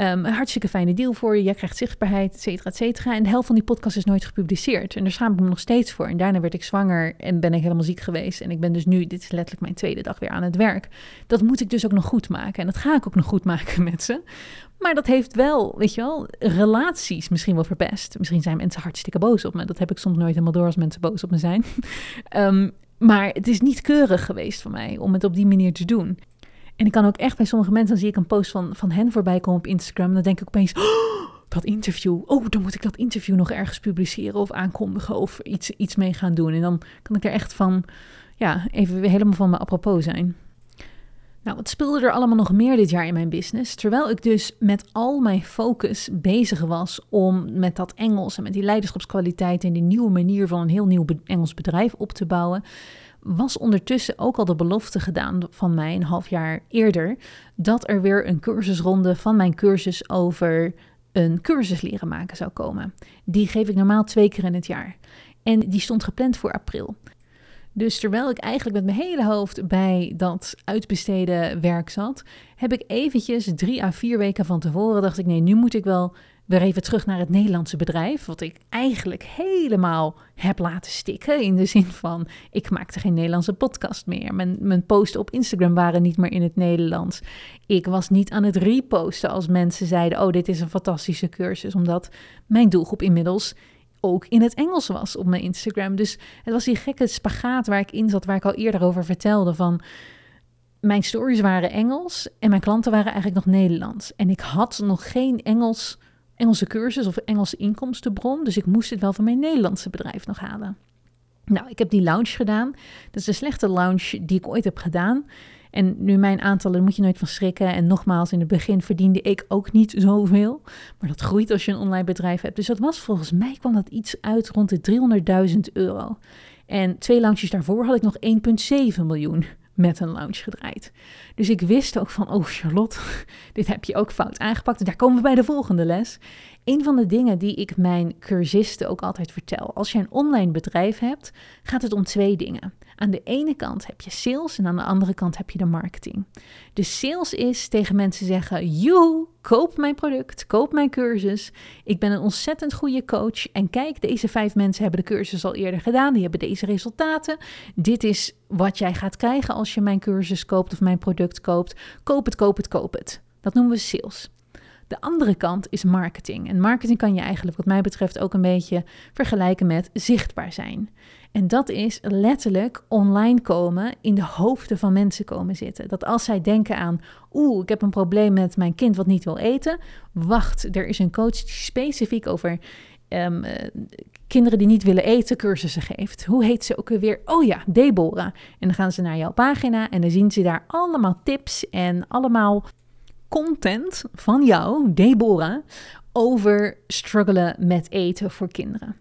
Speaker 1: Um, een hartstikke fijne deal voor je. Jij krijgt zichtbaarheid, et cetera, et cetera. En de helft van die podcast is nooit gepubliceerd. En daar schaam ik me nog steeds voor. En daarna werd ik zwanger en ben ik helemaal ziek geweest. En ik ben dus nu, dit is letterlijk mijn tweede dag weer aan het werk. Dat moet ik dus ook nog goed maken. En dat ga ik ook nog goed maken [LAUGHS] met ze. Maar dat heeft wel, weet je wel, relaties misschien wel verpest. Misschien zijn mensen hartstikke boos op me. Dat heb ik soms nooit helemaal door als mensen boos op me zijn. um, [LAUGHS] maar het is niet keurig geweest van mij om het op die manier te doen. En ik kan ook echt bij sommige mensen, dan zie ik een post van, van hen voorbij komen op Instagram. Dan denk ik opeens, oh, dat interview. Oh, dan moet ik dat interview nog ergens publiceren of aankondigen of iets, iets mee gaan doen. En dan kan ik er echt van, ja, even helemaal van me apropos zijn. Nou, wat speelde er allemaal nog meer dit jaar in mijn business? Terwijl ik dus met al mijn focus bezig was om met dat Engels en met die leiderschapskwaliteit en die nieuwe manier van een heel nieuw Engels bedrijf op te bouwen, was ondertussen ook al de belofte gedaan van mij een half jaar eerder dat er weer een cursusronde van mijn cursus over een cursus leren maken zou komen. Die geef ik normaal twee keer in het jaar. En die stond gepland voor april. Dus terwijl ik eigenlijk met mijn hele hoofd bij dat uitbesteden werk zat, heb ik eventjes drie à vier weken van tevoren dacht ik nee, nu moet ik wel weer even terug naar het Nederlandse bedrijf, wat ik eigenlijk helemaal heb laten stikken. In de zin van, ik maakte geen Nederlandse podcast meer. Mijn, mijn posten op Instagram waren niet meer in het Nederlands. Ik was niet aan het reposten als mensen zeiden, oh, dit is een fantastische cursus. Omdat mijn doelgroep inmiddels ook in het Engels was op mijn Instagram. Dus het was die gekke spagaat waar ik in zat, waar ik al eerder over vertelde van mijn stories waren Engels en mijn klanten waren eigenlijk nog Nederlands. En ik had nog geen Engels Engelse cursus of Engelse inkomstenbron. Dus ik moest het wel van mijn Nederlandse bedrijf nog halen. Nou, ik heb die launch gedaan. Dat is de slechte launch die ik ooit heb gedaan. En nu mijn aantallen, moet je nooit van schrikken. En nogmaals, in het begin verdiende ik ook niet zoveel. Maar dat groeit als je een online bedrijf hebt. Dus dat was volgens mij, kwam dat iets uit rond de 300.000 euro. En twee launches daarvoor had ik nog 1,7 miljoen met een lounge gedraaid. Dus ik wist ook van, oh Charlotte, [LAUGHS] dit heb je ook fout aangepakt. daar komen we bij de volgende les. Een van de dingen die ik mijn cursisten ook altijd vertel. Als je een online bedrijf hebt, gaat het om twee dingen. Aan de ene kant heb je sales en aan de andere kant heb je de marketing. De sales is tegen mensen zeggen: Joe, koop mijn product, koop mijn cursus. Ik ben een ontzettend goede coach. En kijk, deze vijf mensen hebben de cursus al eerder gedaan. Die hebben deze resultaten. Dit is wat jij gaat krijgen als je mijn cursus koopt of mijn product koopt. Koop het, koop het, koop het. Dat noemen we sales. De andere kant is marketing. En marketing kan je eigenlijk, wat mij betreft, ook een beetje vergelijken met zichtbaar zijn. En dat is letterlijk online komen, in de hoofden van mensen komen zitten. Dat als zij denken aan, oeh, ik heb een probleem met mijn kind wat niet wil eten. Wacht, er is een coach die specifiek over um, kinderen die niet willen eten cursussen geeft. Hoe heet ze ook weer? Oh ja, Deborah. En dan gaan ze naar jouw pagina en dan zien ze daar allemaal tips en allemaal content van jou, Deborah, over struggelen met eten voor kinderen.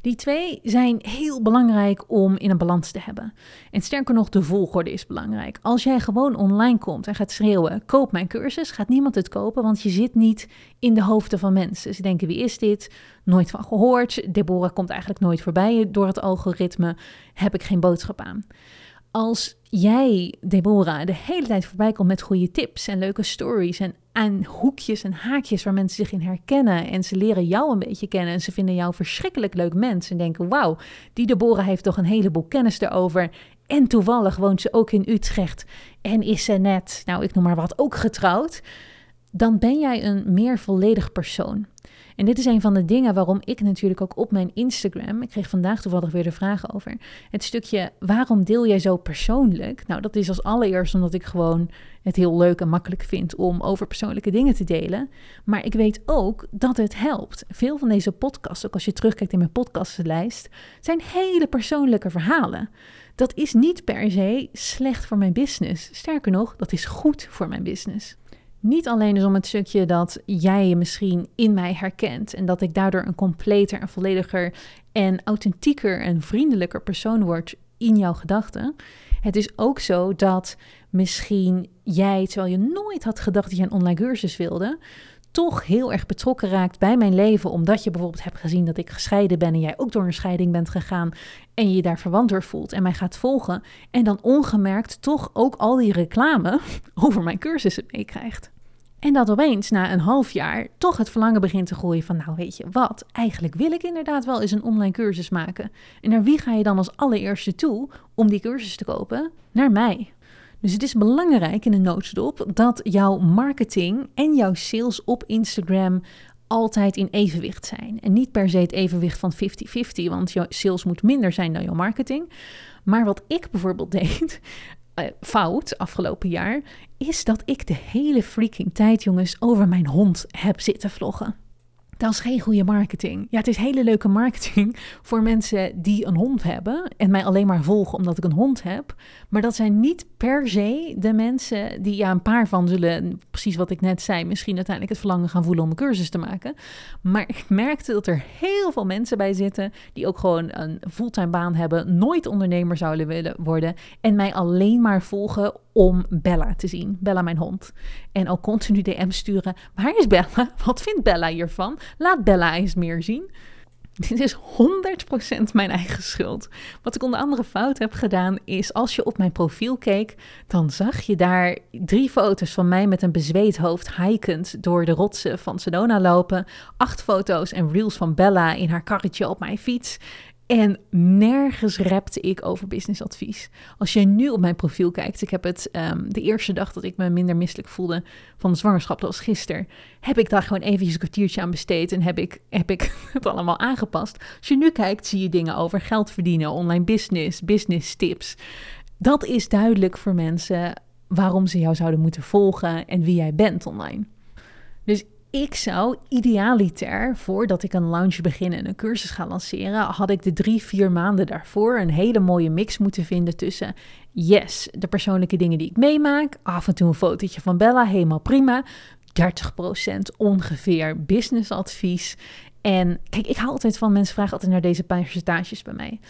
Speaker 1: Die twee zijn heel belangrijk om in een balans te hebben. En sterker nog, de volgorde is belangrijk. Als jij gewoon online komt en gaat schreeuwen: koop mijn cursus, gaat niemand het kopen, want je zit niet in de hoofden van mensen. Ze denken: wie is dit? Nooit van gehoord. Deborah komt eigenlijk nooit voorbij door het algoritme. Heb ik geen boodschap aan als jij, Deborah, de hele tijd voorbij komt met goede tips en leuke stories en aan hoekjes en haakjes waar mensen zich in herkennen en ze leren jou een beetje kennen en ze vinden jou verschrikkelijk leuk mens en denken, wauw, die Deborah heeft toch een heleboel kennis erover en toevallig woont ze ook in Utrecht en is ze net, nou ik noem maar wat, ook getrouwd, dan ben jij een meer volledig persoon. En dit is een van de dingen waarom ik natuurlijk ook op mijn Instagram, ik kreeg vandaag toevallig weer de vraag over, het stukje waarom deel jij zo persoonlijk? Nou, dat is als allereerst omdat ik gewoon het heel leuk en makkelijk vind om over persoonlijke dingen te delen. Maar ik weet ook dat het helpt. Veel van deze podcasts, ook als je terugkijkt in mijn podcastlijst, zijn hele persoonlijke verhalen. Dat is niet per se slecht voor mijn business. Sterker nog, dat is goed voor mijn business. Niet alleen dus om het stukje dat jij je misschien in mij herkent en dat ik daardoor een completer en vollediger en authentieker en vriendelijker persoon word in jouw gedachten. Het is ook zo dat misschien jij, terwijl je nooit had gedacht dat je een online cursus wilde, toch heel erg betrokken raakt bij mijn leven, omdat je bijvoorbeeld hebt gezien dat ik gescheiden ben en jij ook door een scheiding bent gegaan en je je daar verwant door voelt en mij gaat volgen en dan ongemerkt toch ook al die reclame [LAUGHS] over mijn cursussen meekrijgt. En dat opeens na een half jaar toch het verlangen begint te groeien van, nou weet je wat, eigenlijk wil ik inderdaad wel eens een online cursus maken. En naar wie ga je dan als allereerste toe om die cursus te kopen? Naar mij. Dus het is belangrijk in een notendop dat jouw marketing en jouw sales op Instagram altijd in evenwicht zijn. En niet per se het evenwicht van 50-50, want jouw sales moet minder zijn dan jouw marketing. Maar wat ik bijvoorbeeld [LAUGHS] deed, uh, fout afgelopen jaar, is dat ik de hele freaking tijd, jongens, over mijn hond heb zitten vloggen. Dat is geen goede marketing. Ja, het is hele leuke marketing [LAUGHS] voor mensen die een hond hebben en mij alleen maar volgen omdat ik een hond heb. Maar dat zijn niet per se de mensen die, ja, een paar van zullen, precies wat ik net zei, misschien uiteindelijk het verlangen gaan voelen om een cursus te maken. Maar ik merkte dat er heel veel mensen bij zitten die ook gewoon een fulltime baan hebben, nooit ondernemer zouden willen worden en mij alleen maar volgen om Bella te zien. Bella, mijn hond. En ook continu DM sturen. Waar is Bella? [LAUGHS] Wat vindt Bella hiervan? Laat Bella eens meer zien. Dit is 100% mijn eigen schuld. Wat ik onder andere fout heb gedaan is, als je op mijn profiel keek, dan zag je daar drie foto's van mij met een bezweet hoofd hikend door de rotsen van Sedona lopen. Acht foto's en reels van Bella in haar karretje op mijn fiets. En nergens repte ik over businessadvies. Als je nu op mijn profiel kijkt, ik heb het um, de eerste dag dat ik me minder misselijk voelde van de zwangerschap, dat was gisteren, heb ik daar gewoon eventjes een kwartiertje aan besteed en heb ik, heb ik [LAUGHS] het allemaal aangepast. Als je nu kijkt, zie je dingen over geld verdienen, online business, business tips. Dat is duidelijk voor mensen waarom ze jou zouden moeten volgen en wie jij bent online. Dus ik zou idealiter, voordat ik een launch begin en een cursus ga lanceren, had ik de drie, vier maanden daarvoor een hele mooie mix moeten vinden tussen, yes, de persoonlijke dingen die ik meemaak, af en toe een fotootje van Bella, helemaal prima, 30% ongeveer businessadvies. En kijk, ik haal altijd van mensen vragen altijd naar deze percentages bij mij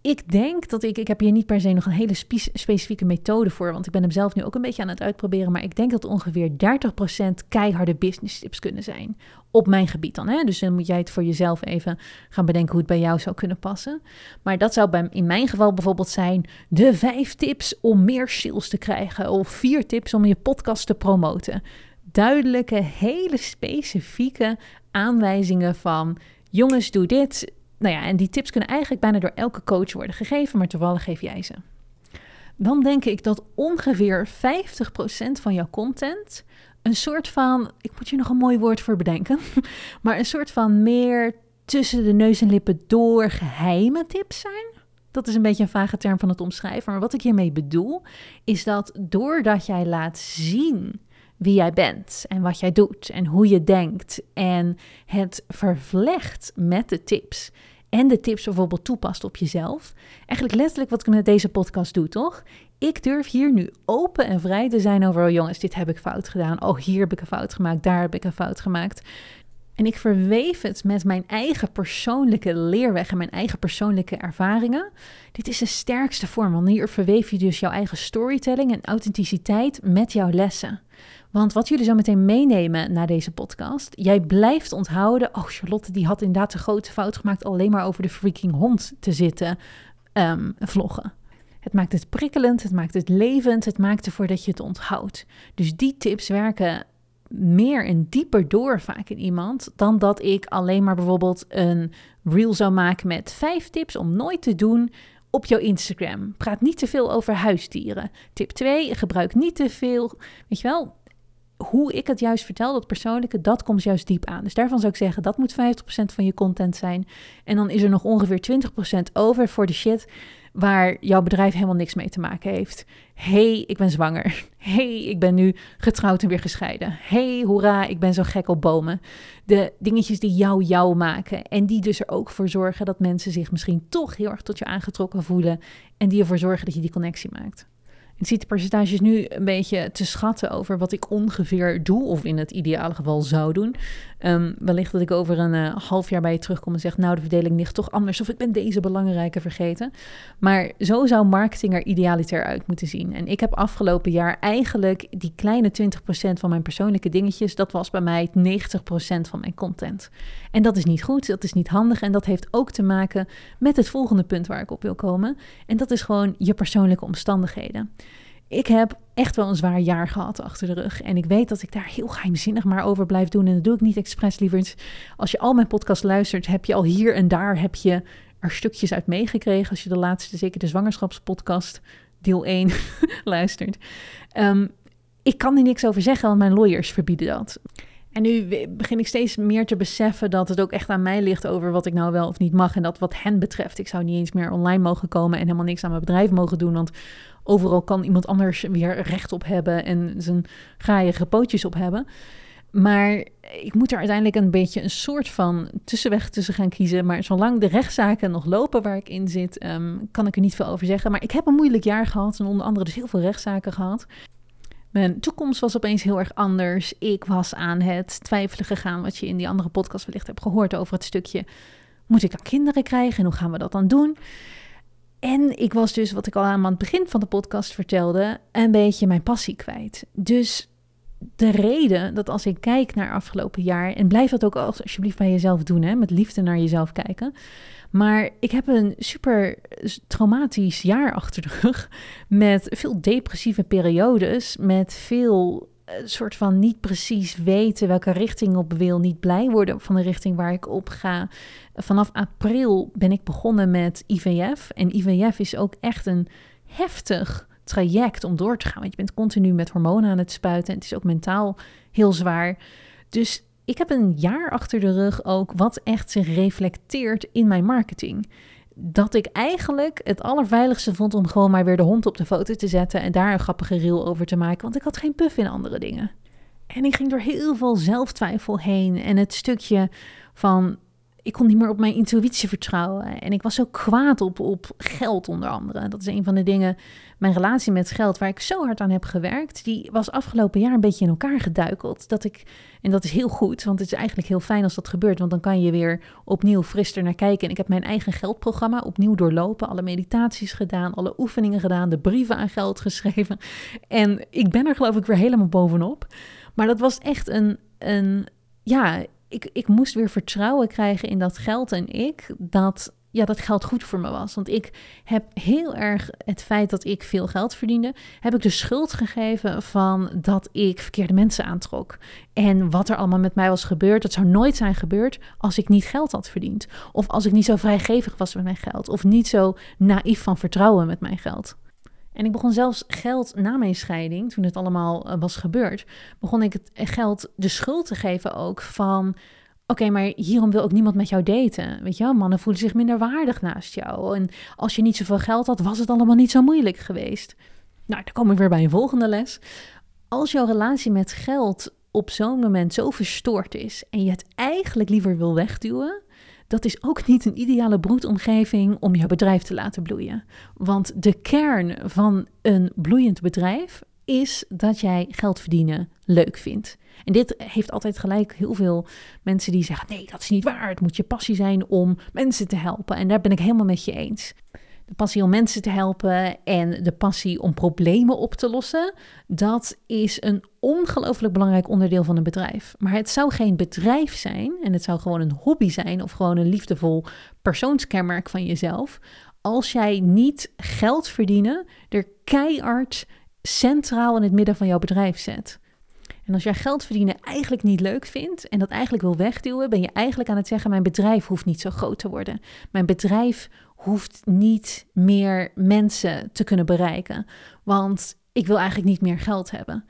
Speaker 1: ik denk dat ik, ik heb hier niet per se nog een hele specifieke methode voor, want ik ben hem zelf nu ook een beetje aan het uitproberen, maar ik denk dat ongeveer 30% keiharde business tips kunnen zijn op mijn gebied dan. Hè? Dus dan moet jij het voor jezelf even gaan bedenken hoe het bij jou zou kunnen passen. Maar dat zou bij, in mijn geval bijvoorbeeld zijn de vijf tips om meer sales te krijgen of vier tips om je podcast te promoten. Duidelijke, hele specifieke aanwijzingen van jongens, doe dit nou ja, en die tips kunnen eigenlijk bijna door elke coach worden gegeven, maar toevallig geef jij ze. Dan denk ik dat ongeveer 50% van jouw content een soort van, ik moet je nog een mooi woord voor bedenken, [LAUGHS] maar een soort van meer tussen de neus en lippen door geheime tips zijn. Dat is een beetje een vage term van het omschrijven. Maar wat ik hiermee bedoel, is dat doordat jij laat zien wie jij bent en wat jij doet en hoe je denkt en het vervlecht met de tips en de tips bijvoorbeeld toepast op jezelf. Eigenlijk letterlijk wat ik met deze podcast doe, toch? Ik durf hier nu open en vrij te zijn over, oh jongens, dit heb ik fout gedaan. Oh, hier heb ik een fout gemaakt, daar heb ik een fout gemaakt. En ik verweef het met mijn eigen persoonlijke leerweg en mijn eigen persoonlijke ervaringen. Dit is de sterkste vorm, want hier verweef je dus jouw eigen storytelling en authenticiteit met jouw lessen. Want wat jullie zo meteen meenemen na deze podcast, jij blijft onthouden, oh Charlotte die had inderdaad een grote fout gemaakt alleen maar over de freaking hond te zitten um, vloggen. Het maakt het prikkelend, het maakt het levend, het maakt ervoor dat je het onthoudt. Dus die tips werken meer en dieper door vaak in iemand dan dat ik alleen maar bijvoorbeeld een reel zou maken met vijf tips om nooit te doen op jouw Instagram. Praat niet te veel over huisdieren. Tip 2, gebruik niet te veel, weet je wel, hoe ik het juist vertel, dat persoonlijke, dat komt juist diep aan. Dus daarvan zou ik zeggen, dat moet 50% van je content zijn. En dan is er nog ongeveer 20% over voor de shit waar jouw bedrijf helemaal niks mee te maken heeft. hey, ik ben zwanger. hey, ik ben nu getrouwd en weer gescheiden. hey, hoera, ik ben zo gek op bomen. De dingetjes die jou jou maken en die dus er ook voor zorgen dat mensen zich misschien toch heel erg tot je aangetrokken voelen en die ervoor zorgen dat je die connectie maakt. Ik zie de percentages nu een beetje te schatten over wat ik ongeveer doe, of in het ideale geval zou doen. Um, wellicht dat ik over een uh, half jaar bij je terugkom en zeg, nou de verdeling ligt toch anders, of ik ben deze belangrijke vergeten. Maar zo zou marketing er idealiter uit moeten zien. En ik heb afgelopen jaar eigenlijk die kleine 20% van mijn persoonlijke dingetjes, dat was bij mij 90% van mijn content. En dat is niet goed, dat is niet handig en dat heeft ook te maken met het volgende punt waar ik op wil komen. En dat is gewoon je persoonlijke omstandigheden. Ik heb echt wel een zwaar jaar gehad achter de rug. En ik weet dat ik daar heel geheimzinnig maar over blijf doen. En dat doe ik niet expres, lieverd. Als je al mijn podcast luistert, heb je al hier en daar heb je er stukjes uit meegekregen. Als je de laatste, zeker de zwangerschapspodcast, deel 1, [LAUGHS] luistert. Ehm, ik kan er niks over zeggen, want mijn lawyers verbieden dat. En nu begin ik steeds meer te beseffen dat het ook echt aan mij ligt over wat ik nou wel of niet mag. En dat wat hen betreft, ik zou niet eens meer online mogen komen en helemaal niks aan mijn bedrijf mogen doen. Want overal kan iemand anders weer recht op hebben en zijn graaie pootjes op hebben. Maar ik moet er uiteindelijk een beetje een soort van tussenweg tussen gaan kiezen. Maar zolang de rechtszaken nog lopen waar ik in zit, ehm, kan ik er niet veel over zeggen. Maar ik heb een moeilijk jaar gehad en onder andere dus heel veel rechtszaken gehad. Mijn toekomst was opeens heel erg anders. Ik was aan het twijfelen gegaan, wat je in die andere podcast wellicht hebt gehoord over het stukje: moet ik dan kinderen krijgen en hoe gaan we dat dan doen? En ik was dus, wat ik al aan het begin van de podcast vertelde, een beetje mijn passie kwijt. Dus de reden dat als ik kijk naar afgelopen jaar, en blijf dat ook alsjeblieft bij jezelf doen, hè, met liefde naar jezelf kijken. Maar ik heb een super traumatisch jaar achter de rug. Met veel depressieve periodes. Met veel uh, soort van niet precies weten welke richting op wil. Niet blij worden van de richting waar ik op ga. Vanaf april ben ik begonnen met IVF. En IVF is ook echt een heftig traject om door te gaan. Want je bent continu met hormonen aan het spuiten. En het is ook mentaal heel zwaar. Dus ik heb een jaar achter de rug ook wat echt zich reflecteert in mijn marketing. Dat ik eigenlijk het allerveiligste vond om gewoon maar weer de hond op de foto te zetten en daar een grappige reel over te maken, want ik had geen puff in andere dingen. En ik ging door heel veel zelftwijfel heen en het stukje van ik kon niet meer op mijn intuïtie vertrouwen. En ik was zo kwaad op, op geld onder andere. Dat is een van de dingen, mijn relatie met geld, waar ik zo hard aan heb gewerkt, die was afgelopen jaar een beetje in elkaar geduikeld. Dat ik, en dat is heel goed, want het is eigenlijk heel fijn als dat gebeurt, want dan kan je weer opnieuw fris naar kijken. En ik heb mijn eigen geldprogramma opnieuw doorlopen, alle meditaties gedaan, alle oefeningen gedaan, de brieven aan geld geschreven. En ik ben er geloof ik weer helemaal bovenop. Maar dat was echt een, een ja, ik, ik moest weer vertrouwen krijgen in dat geld en ik, dat ja, dat geld goed voor me was. Want ik heb heel erg het feit dat ik veel geld verdiende, heb ik de schuld gegeven van dat ik verkeerde mensen aantrok. En wat er allemaal met mij was gebeurd, dat zou nooit zijn gebeurd als ik niet geld had verdiend. Of als ik niet zo vrijgevig was met mijn geld. Of niet zo naïef van vertrouwen met mijn geld. En ik begon zelfs geld na mijn scheiding, toen het allemaal eh, was gebeurd, begon ik het geld de schuld te geven ook van. Oké, maar hierom wil ook niemand met jou daten. Weet je wel, mannen voelen zich minder waardig naast jou. En als je niet zoveel geld had, was het allemaal niet zo moeilijk geweest. Nou, dan kom ik weer bij een volgende les. Als jouw relatie met geld op zo'n moment zo verstoord is en je het eigenlijk liever wil wegduwen, dat is ook niet een ideale broedomgeving om jouw bedrijf te laten bloeien. Want de kern van een bloeiend bedrijf is dat jij geld verdienen leuk vindt. En dit heeft altijd gelijk heel veel mensen die zeggen: nee, dat is niet waar. Het moet je passie zijn om mensen te helpen. En daar ben ik helemaal met je eens de passie om mensen te helpen en de passie om problemen op te lossen, dat is een ongelooflijk belangrijk onderdeel van een bedrijf. Maar het zou geen bedrijf zijn en het zou gewoon een hobby zijn of gewoon een liefdevol persoonskenmerk van jezelf, als jij niet geld verdienen er keihard centraal in het midden van jouw bedrijf zet. En als jij geld verdienen eigenlijk niet leuk vindt en dat eigenlijk wil wegduwen, ben je eigenlijk aan het zeggen: Mijn bedrijf hoeft niet zo groot te worden. Mijn bedrijf hoeft niet meer mensen te kunnen bereiken. Want ik wil eigenlijk niet meer geld hebben.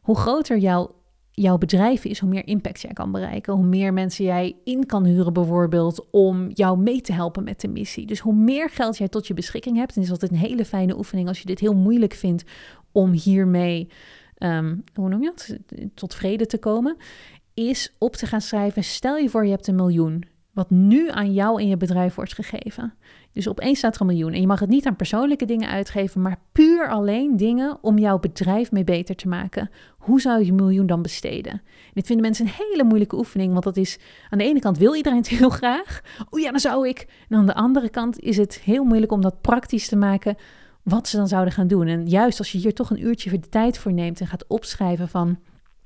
Speaker 1: Hoe groter jouw, jouw bedrijf is, hoe meer impact jij kan bereiken. Hoe meer mensen jij in kan huren, bijvoorbeeld, om jou mee te helpen met de missie. Dus hoe meer geld jij tot je beschikking hebt, en is altijd een hele fijne oefening als je dit heel moeilijk vindt om hiermee, um, hoe noem je dat, tot vrede te komen, is op te gaan schrijven. Stel je voor, je hebt een miljoen wat nu aan jou en je bedrijf wordt gegeven. Dus opeens staat er een miljoen. En je mag het niet aan persoonlijke dingen uitgeven, maar puur alleen dingen om jouw bedrijf mee beter te maken. Hoe zou je miljoen dan besteden? dit vinden mensen een hele moeilijke oefening, want dat is aan de ene kant wil iedereen het [LAUGHS] heel graag. Oh ja, dan zou ik. En aan de andere kant is het heel moeilijk om dat praktisch te maken wat ze dan zouden gaan doen. En juist als je hier toch een uurtje de tijd voor neemt en gaat opschrijven van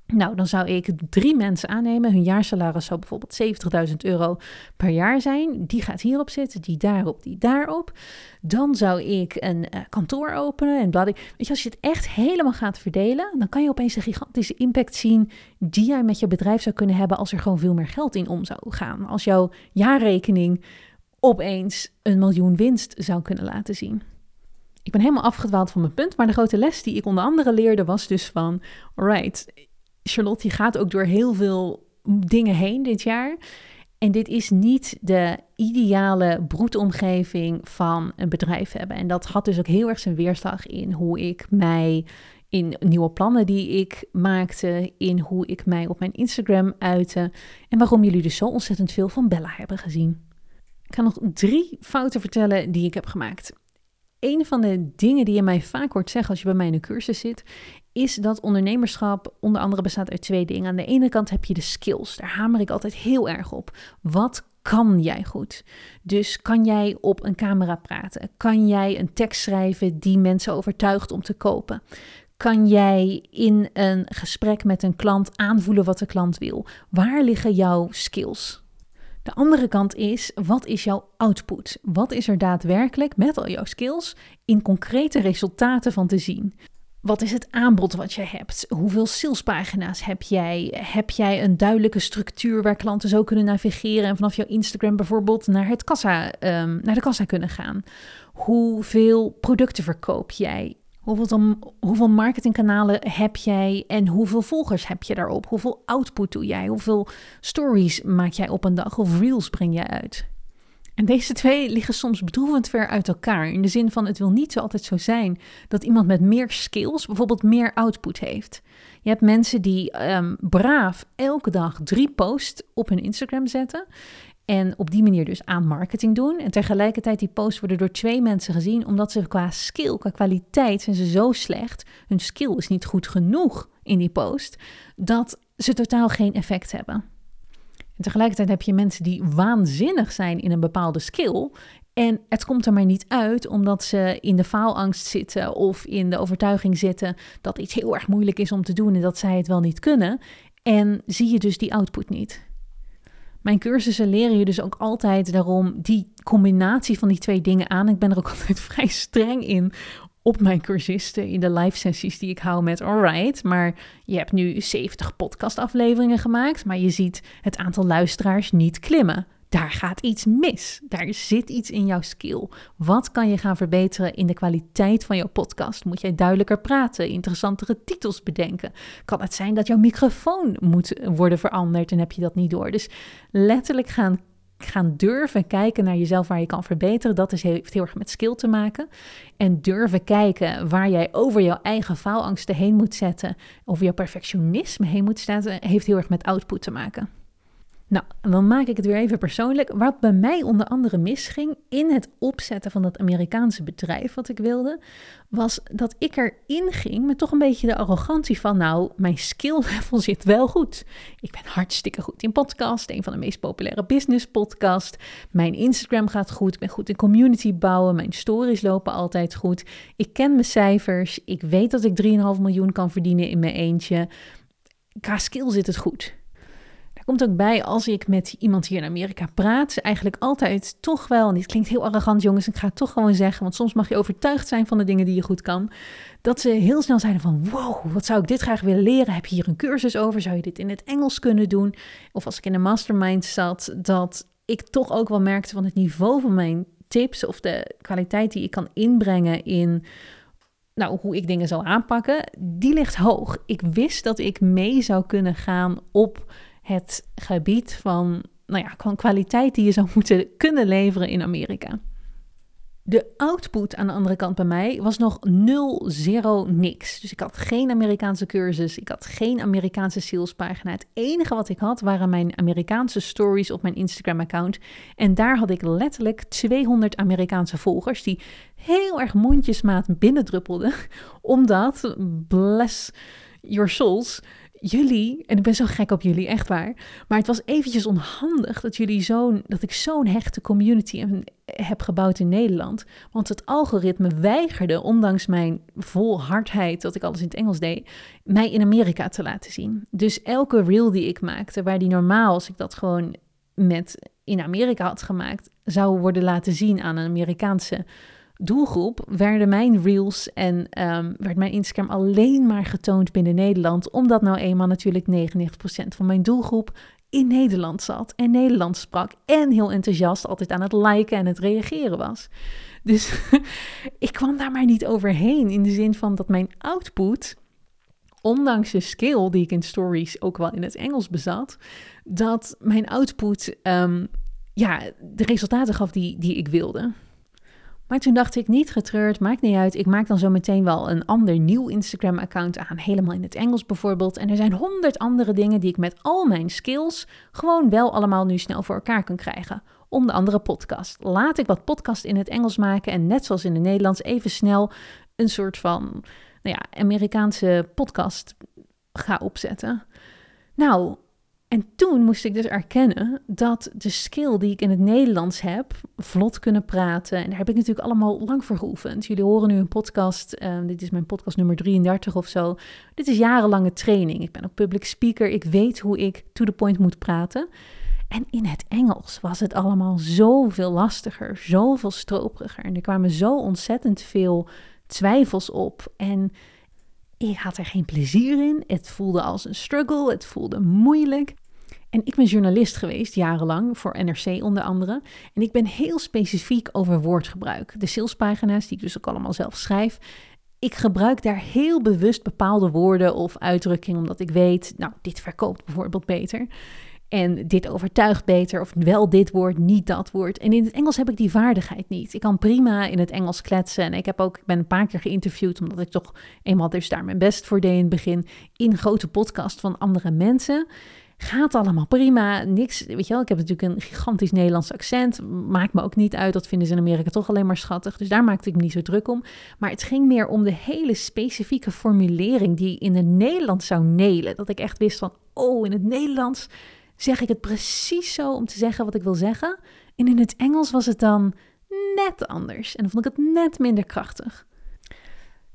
Speaker 1: nou, dan zou ik drie mensen aannemen. Hun jaarsalaris zou bijvoorbeeld 70.000 euro per jaar zijn. Die gaat hierop zitten, die daarop, die daarop. Dan zou ik een uh, kantoor openen en blad. Weet je, als je het echt helemaal gaat verdelen, dan kan je opeens een gigantische impact zien die jij met je bedrijf zou kunnen hebben als er gewoon veel meer geld in om zou gaan. Als jouw jaarrekening opeens een miljoen winst zou kunnen laten zien. Ik ben helemaal afgedwaald van mijn punt, maar de grote les die ik onder andere leerde was dus van, alright, Charlotte die gaat ook door heel veel dingen heen dit jaar. En dit is niet de ideale broedomgeving van een bedrijf hebben. En dat had dus ook heel erg zijn weerslag in hoe ik mij in nieuwe plannen die ik maakte, in hoe ik mij op mijn Instagram uitte en waarom jullie dus zo ontzettend veel van Bella hebben gezien. Ik ga nog drie fouten vertellen die ik heb gemaakt. Een van de dingen die je mij vaak hoort zeggen als je bij mij in een cursus zit, is dat ondernemerschap onder andere bestaat uit twee dingen. Aan de ene kant heb je de skills. Daar hamer ik altijd heel erg op. Wat kan jij goed? Dus kan jij op een camera praten? Kan jij een tekst schrijven die mensen overtuigt om te kopen? Kan jij in een gesprek met een klant aanvoelen wat de klant wil? Waar liggen jouw skills? De andere kant is, wat is jouw output? Wat is er daadwerkelijk met al jouw skills in concrete resultaten van te zien? Wat is het aanbod wat je hebt? Hoeveel salespagina's heb jij? Heb jij een duidelijke structuur waar klanten zo kunnen navigeren en vanaf jouw Instagram bijvoorbeeld naar, het kassa, um, naar de kassa kunnen gaan? Hoeveel producten verkoop jij? Hoeveel, hoeveel marketingkanalen heb jij en hoeveel volgers heb je daarop? Hoeveel output doe jij? Hoeveel stories maak jij op een dag of reels breng jij uit? En deze twee liggen soms bedroevend ver uit elkaar. In de zin van het wil niet zo altijd zo zijn dat iemand met meer skills bijvoorbeeld meer output heeft. Je hebt mensen die um, braaf elke dag drie posts op hun Instagram zetten. En op die manier dus aan marketing doen. En tegelijkertijd die posts worden door twee mensen gezien. Omdat ze qua skill, qua kwaliteit zijn ze zo slecht. Hun skill is niet goed genoeg in die post. Dat ze totaal geen effect hebben. En tegelijkertijd heb je mensen die waanzinnig zijn in een bepaalde skill. En het komt er maar niet uit omdat ze in de faalangst zitten of in de overtuiging zitten dat iets heel erg moeilijk is om te doen en dat zij het wel niet kunnen. En zie je dus die output niet. Mijn cursussen leren je dus ook altijd daarom die combinatie van die twee dingen aan. Ik ben er ook [LAUGHS] altijd vrij streng in op mijn cursisten in de live sessies die ik hou met Alright. Maar je hebt nu 70 podcastafleveringen gemaakt, maar je ziet het aantal luisteraars niet klimmen. Daar gaat iets mis. Daar zit iets in jouw skill. Wat kan je gaan verbeteren in de kwaliteit van jouw podcast? Moet jij duidelijker praten, interessantere titels bedenken? Kan het zijn dat jouw microfoon moet worden veranderd en heb je dat niet door? Dus letterlijk gaan gaan durven kijken naar jezelf waar je kan verbeteren, dat is heel, heeft heel erg met skill te maken. En durven kijken waar jij over jouw eigen faalangsten heen moet zetten, over jouw perfectionisme heen moet zetten, heeft heel erg met output te maken. Nou, dan maak ik het weer even persoonlijk. Wat bij mij onder andere misging in het opzetten van dat Amerikaanse bedrijf wat ik wilde, was dat ik erin ging met toch een beetje de arrogantie van, nou, mijn skill level zit wel goed. Ik ben hartstikke goed in podcast, een van de meest populaire business podcast. Mijn Instagram gaat goed, ik ben goed in community bouwen, mijn stories lopen altijd goed. Ik ken mijn cijfers, ik weet dat ik 3,5 miljoen kan verdienen in mijn eentje. Qua skill zit het goed komt ook bij als ik met iemand hier in Amerika praat, eigenlijk altijd toch wel, en dit klinkt heel arrogant jongens, ik ga het toch gewoon zeggen, want soms mag je overtuigd zijn van de dingen die je goed kan, dat ze heel snel zeiden van, wow, wat zou ik dit graag willen leren? Heb je hier een cursus over? Zou je dit in het Engels kunnen doen? Of als ik in een mastermind zat, dat ik toch ook wel merkte van het niveau van mijn tips of de kwaliteit die ik kan inbrengen in nou, hoe ik dingen zou aanpakken, die ligt hoog. Ik wist dat ik mee zou kunnen gaan op het gebied van, nou ja, van kwaliteit die je zou moeten kunnen leveren in Amerika. De output aan de andere kant bij mij was nog 0, 0, niks. Dus ik had geen Amerikaanse cursus, ik had geen Amerikaanse salespagina. Het enige wat ik had waren mijn Amerikaanse stories op mijn Instagram-account. En daar had ik letterlijk 200 Amerikaanse volgers die heel erg mondjesmaat binnendruppelden. [LAUGHS] Omdat, bless your souls, jullie, en ik ben zo gek op jullie, echt waar. Maar het was eventjes onhandig dat jullie zo'n, dat ik zo'n hechte community heb gebouwd in Nederland. Want het algoritme weigerde, ondanks mijn volhardheid dat ik alles in het Engels deed, mij in Amerika te laten zien. Dus elke reel die ik maakte, waar die normaal, als ik dat gewoon met in Amerika had gemaakt, zou worden laten zien aan een Amerikaanse doelgroep werden mijn reels en um, werd mijn Instagram alleen maar getoond binnen Nederland, omdat nou eenmaal natuurlijk 99% van mijn doelgroep in Nederland zat en Nederlands sprak en heel enthousiast altijd aan het liken en het reageren was. Dus [LAUGHS] ik kwam daar maar niet overheen in de zin van dat mijn output, ondanks de skill die ik in stories ook wel in het Engels bezat, dat mijn output um, ja, de resultaten gaf die, die ik wilde. Maar toen dacht ik, niet getreurd, maakt niet uit. Ik maak dan zo meteen wel een ander nieuw Instagram-account aan, helemaal in het Engels bijvoorbeeld. En er zijn honderd andere dingen die ik met al mijn skills gewoon wel allemaal nu snel voor elkaar kan krijgen. Om de andere podcast. Laat ik wat podcast in het Engels maken en net zoals in het Nederlands even snel een soort van nou ja, Amerikaanse podcast ga opzetten. Nou, en toen moest ik dus erkennen dat de skill die ik in het Nederlands heb, vlot kunnen praten, en daar heb ik natuurlijk allemaal lang voor geoefend. Jullie horen nu een podcast, ehm, dit is mijn podcast nummer 33 of zo. Dit is jarenlange training. Ik ben ook public speaker, ik weet hoe ik to the point moet praten. En in het Engels was het allemaal zoveel lastiger, zoveel stroperiger. En er kwamen zo ontzettend veel twijfels op. En ik had er geen plezier in. Het voelde als een struggle. Het voelde moeilijk. En ik ben journalist geweest, jarenlang, voor NRC onder andere. En ik ben heel specifiek over woordgebruik. De salespagina's, die ik dus ook allemaal zelf schrijf. Ik gebruik daar heel bewust bepaalde woorden of uitdrukkingen, omdat ik weet, nou, dit verkoopt bijvoorbeeld beter. En dit overtuigt beter, of wel dit woord, niet dat woord. En in het Engels heb ik die vaardigheid niet. Ik kan prima in het Engels kletsen. En ik, heb ook, ik ben een paar keer geïnterviewd, omdat ik toch eenmaal dus daar mijn best voor deed in het begin, in grote podcast van andere mensen. Gaat allemaal prima, niks, weet je wel. Ik heb natuurlijk een gigantisch Nederlands accent, maakt me ook niet uit. Dat vinden ze in Amerika toch alleen maar schattig. Dus daar maakte ik me niet zo druk om. Maar het ging meer om de hele specifieke formulering die in het Nederlands zou nelen. Dat ik echt wist van, oh, in het Nederlands zeg ik het precies zo om te zeggen wat ik wil zeggen. En in het Engels was het dan net anders. En dan vond ik het net minder krachtig.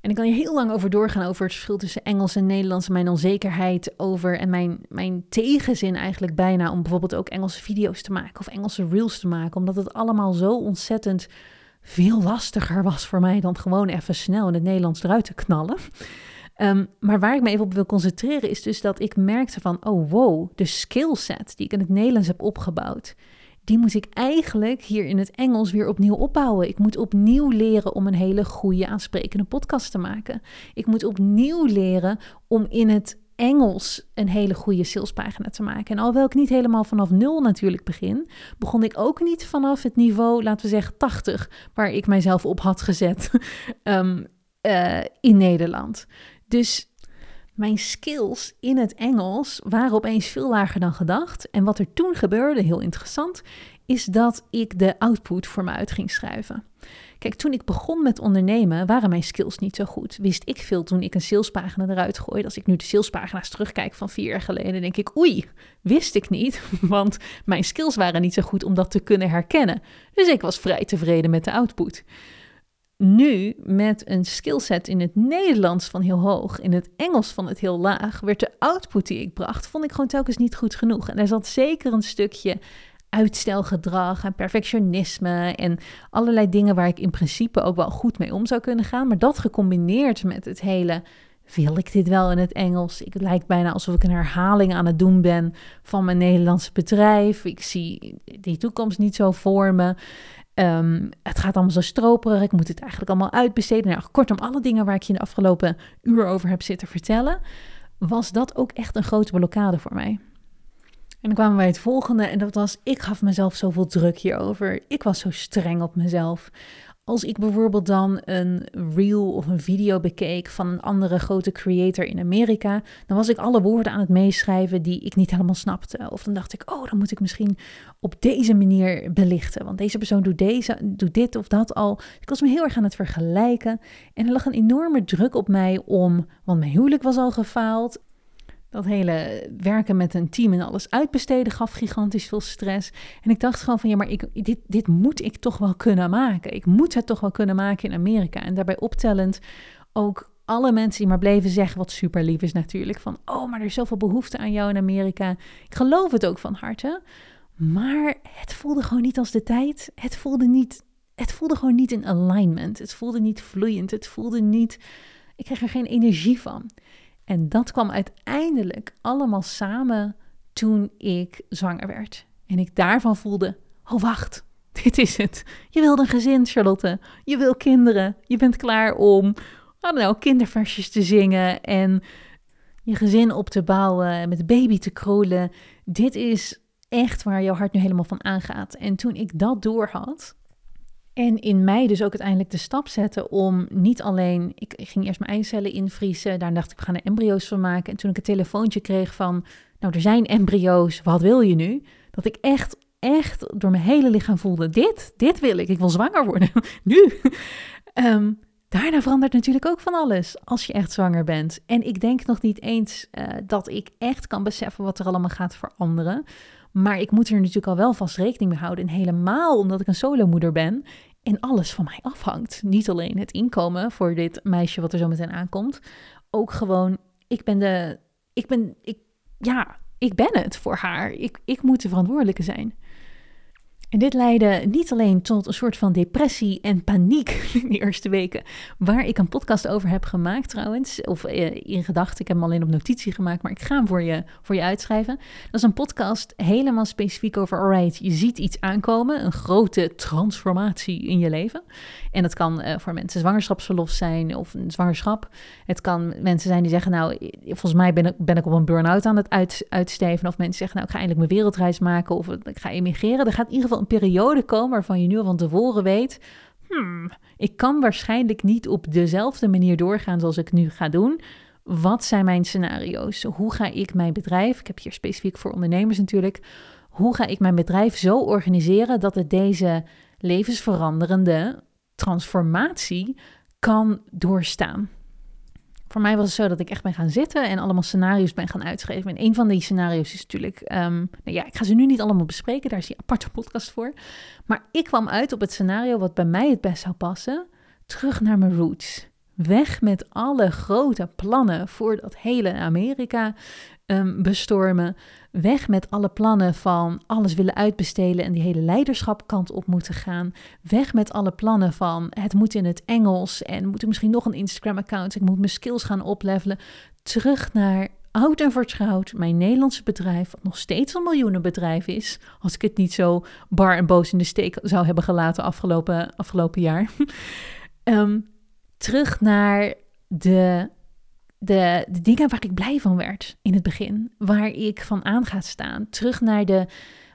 Speaker 1: En ik kan hier heel lang over doorgaan over het verschil tussen Engels en Nederlands. Mijn onzekerheid over en mijn, mijn tegenzin eigenlijk bijna om bijvoorbeeld ook Engelse video's te maken of Engelse reels te maken. Omdat het allemaal zo ontzettend veel lastiger was voor mij dan gewoon even snel in het Nederlands eruit te knallen. Um, maar waar ik me even op wil concentreren is dus dat ik merkte van, oh wow, de skillset die ik in het Nederlands heb opgebouwd, die moet ik eigenlijk hier in het Engels weer opnieuw opbouwen. Ik moet opnieuw leren om een hele goede, aansprekende podcast te maken. Ik moet opnieuw leren om in het Engels een hele goede salespagina te maken. En alhoewel ik niet helemaal vanaf nul natuurlijk begin, begon ik ook niet vanaf het niveau, laten we zeggen 80, waar ik mijzelf op had gezet um, [LAUGHS] uh, in Nederland. Dus mijn skills in het Engels waren opeens veel lager dan gedacht. En wat er toen gebeurde, heel interessant, is dat ik de output voor me uit ging schrijven. Kijk, toen ik begon met ondernemen, waren mijn skills niet zo goed. Wist ik veel toen ik een salespagina eruit gooide. Als ik nu de salespagina's terugkijk van vier jaar geleden, denk ik, oei, wist ik niet. [LAUGHS] Want mijn skills waren niet zo goed om dat te kunnen herkennen. Dus ik was vrij tevreden met de output nu met een skillset in het Nederlands van heel hoog, in het Engels van het heel laag, werd de output die ik bracht, vond ik gewoon telkens niet goed genoeg. En er zat zeker een stukje uitstelgedrag en perfectionisme en allerlei dingen waar ik in principe ook wel goed mee om zou kunnen gaan. Maar dat gecombineerd met het hele, wil ik dit wel in het Engels? Ik lijkt bijna alsof ik een herhaling aan het doen ben van mijn Nederlandse bedrijf. Ik zie die toekomst niet zo voor me. Um, het gaat allemaal zo stroperig. Ik moet het eigenlijk allemaal uitbesteden. Nou, kortom, alle dingen waar ik je in de afgelopen uur over heb zitten vertellen, was dat ook echt een grote blokkade voor mij. En dan kwamen wij het volgende en dat was, ik gaf mezelf zoveel druk hierover. Ik was zo streng op mezelf. Als ik bijvoorbeeld dan een reel of een video bekeek van een andere grote creator in Amerika, dan was ik alle woorden aan het meeschrijven die ik niet helemaal snapte. Of dan dacht ik, oh, dan moet ik misschien op deze manier belichten, want deze persoon doet, deze, doet dit of dat al. Ik was me heel erg aan het vergelijken en er lag een enorme druk op mij om, want mijn huwelijk was al gefaald dat hele werken met een team en alles uitbesteden gaf gigantisch veel stress. En ik dacht gewoon van ja, maar ik, dit, dit moet ik toch wel kunnen maken. Ik moet het toch wel kunnen maken in Amerika. En daarbij optellend ook alle mensen die maar bleven zeggen, wat super lief is natuurlijk, van oh, maar er is zoveel behoefte aan jou in Amerika. Ik geloof het ook van harte. Maar het voelde gewoon niet als de tijd. Het voelde niet, het voelde gewoon niet in alignment. Het voelde niet vloeiend. Het voelde niet, ik kreeg er geen energie van. En dat kwam uiteindelijk allemaal samen toen ik zwanger werd. En ik daarvan voelde: oh wacht, dit is het. Je wilt een gezin, Charlotte. Je wil kinderen. Je bent klaar om, nou, kinderversjes te zingen en je gezin op te bouwen, met de baby te krolen. Dit is echt waar jouw hart nu helemaal van aangaat. En toen ik dat doorhad, en in mij dus ook uiteindelijk de stap zetten om niet alleen, ik, ging eerst mijn eicellen invriezen, daar dacht ik, we gaan er embryo's van maken. En toen ik een telefoontje kreeg van, nou er zijn embryo's, wat wil je nu? Dat ik echt, echt door mijn hele lichaam voelde, dit, dit wil ik, ik wil zwanger worden, [LAUGHS] nu. Um, daarna verandert natuurlijk ook van alles als je echt zwanger bent. En ik denk nog niet eens uh, dat ik echt kan beseffen wat er allemaal gaat veranderen. Maar ik moet er natuurlijk al wel vast rekening mee houden. En helemaal omdat ik een solomoeder ben en alles van mij afhangt. Niet alleen het inkomen voor dit meisje wat er zo meteen aankomt. Ook gewoon, ik ben de, ik ben, ik, ja, ik ben het voor haar. Ik, ik moet de verantwoordelijke zijn. En dit leidde niet alleen tot een soort van depressie en paniek [LAUGHS] in de eerste weken, waar ik een podcast over heb gemaakt trouwens, of eh, in gedachten, ik heb hem alleen op notitie gemaakt, maar ik ga hem voor je, voor je uitschrijven. Dat is een podcast helemaal specifiek over, alright, je ziet iets aankomen, een grote transformatie in je leven. En dat kan uh, voor mensen zwangerschapsverlof zijn of een zwangerschap. Het kan mensen zijn die zeggen, nou, volgens mij ben ik, ben ik op een burn-out aan het uit, uitsteven. Of mensen zeggen, nou, ik ga eindelijk mijn wereldreis maken of ik ga emigreren. Er gaat in ieder geval een periode komen waarvan je nu al van tevoren weet... Hmm, ik kan waarschijnlijk niet op dezelfde manier doorgaan zoals ik nu ga doen. Wat zijn mijn scenario's? Hoe ga ik mijn bedrijf, ik heb hier specifiek voor ondernemers natuurlijk, hoe ga ik mijn bedrijf zo organiseren dat het deze levensveranderende transformatie kan doorstaan. Voor mij was het zo dat ik echt ben gaan zitten en allemaal scenario's ben gaan uitschrijven. En een van die scenario's is natuurlijk, um, nou ja, ik ga ze nu niet allemaal bespreken, daar is die aparte podcast voor. Maar ik kwam uit op het scenario wat bij mij het best zou passen: terug naar mijn roots. Weg met alle grote plannen voor dat hele Amerika um, bestormen. Weg met alle plannen van alles willen uitbesteden en die hele leiderschapkant op moeten gaan. Weg met alle plannen van het moet in het Engels en moet ik misschien nog een Instagram-account. Ik moet mijn skills gaan oplevelen. Terug naar oud en vertrouwd, mijn Nederlandse bedrijf, wat nog steeds een miljoenenbedrijf is. Als ik het niet zo bar en boos in de steek zou hebben gelaten afgelopen, afgelopen jaar. um, [LAUGHS] terug naar de de, de dingen waar ik blij van werd in het begin. Waar ik van aan ga staan. Terug naar de,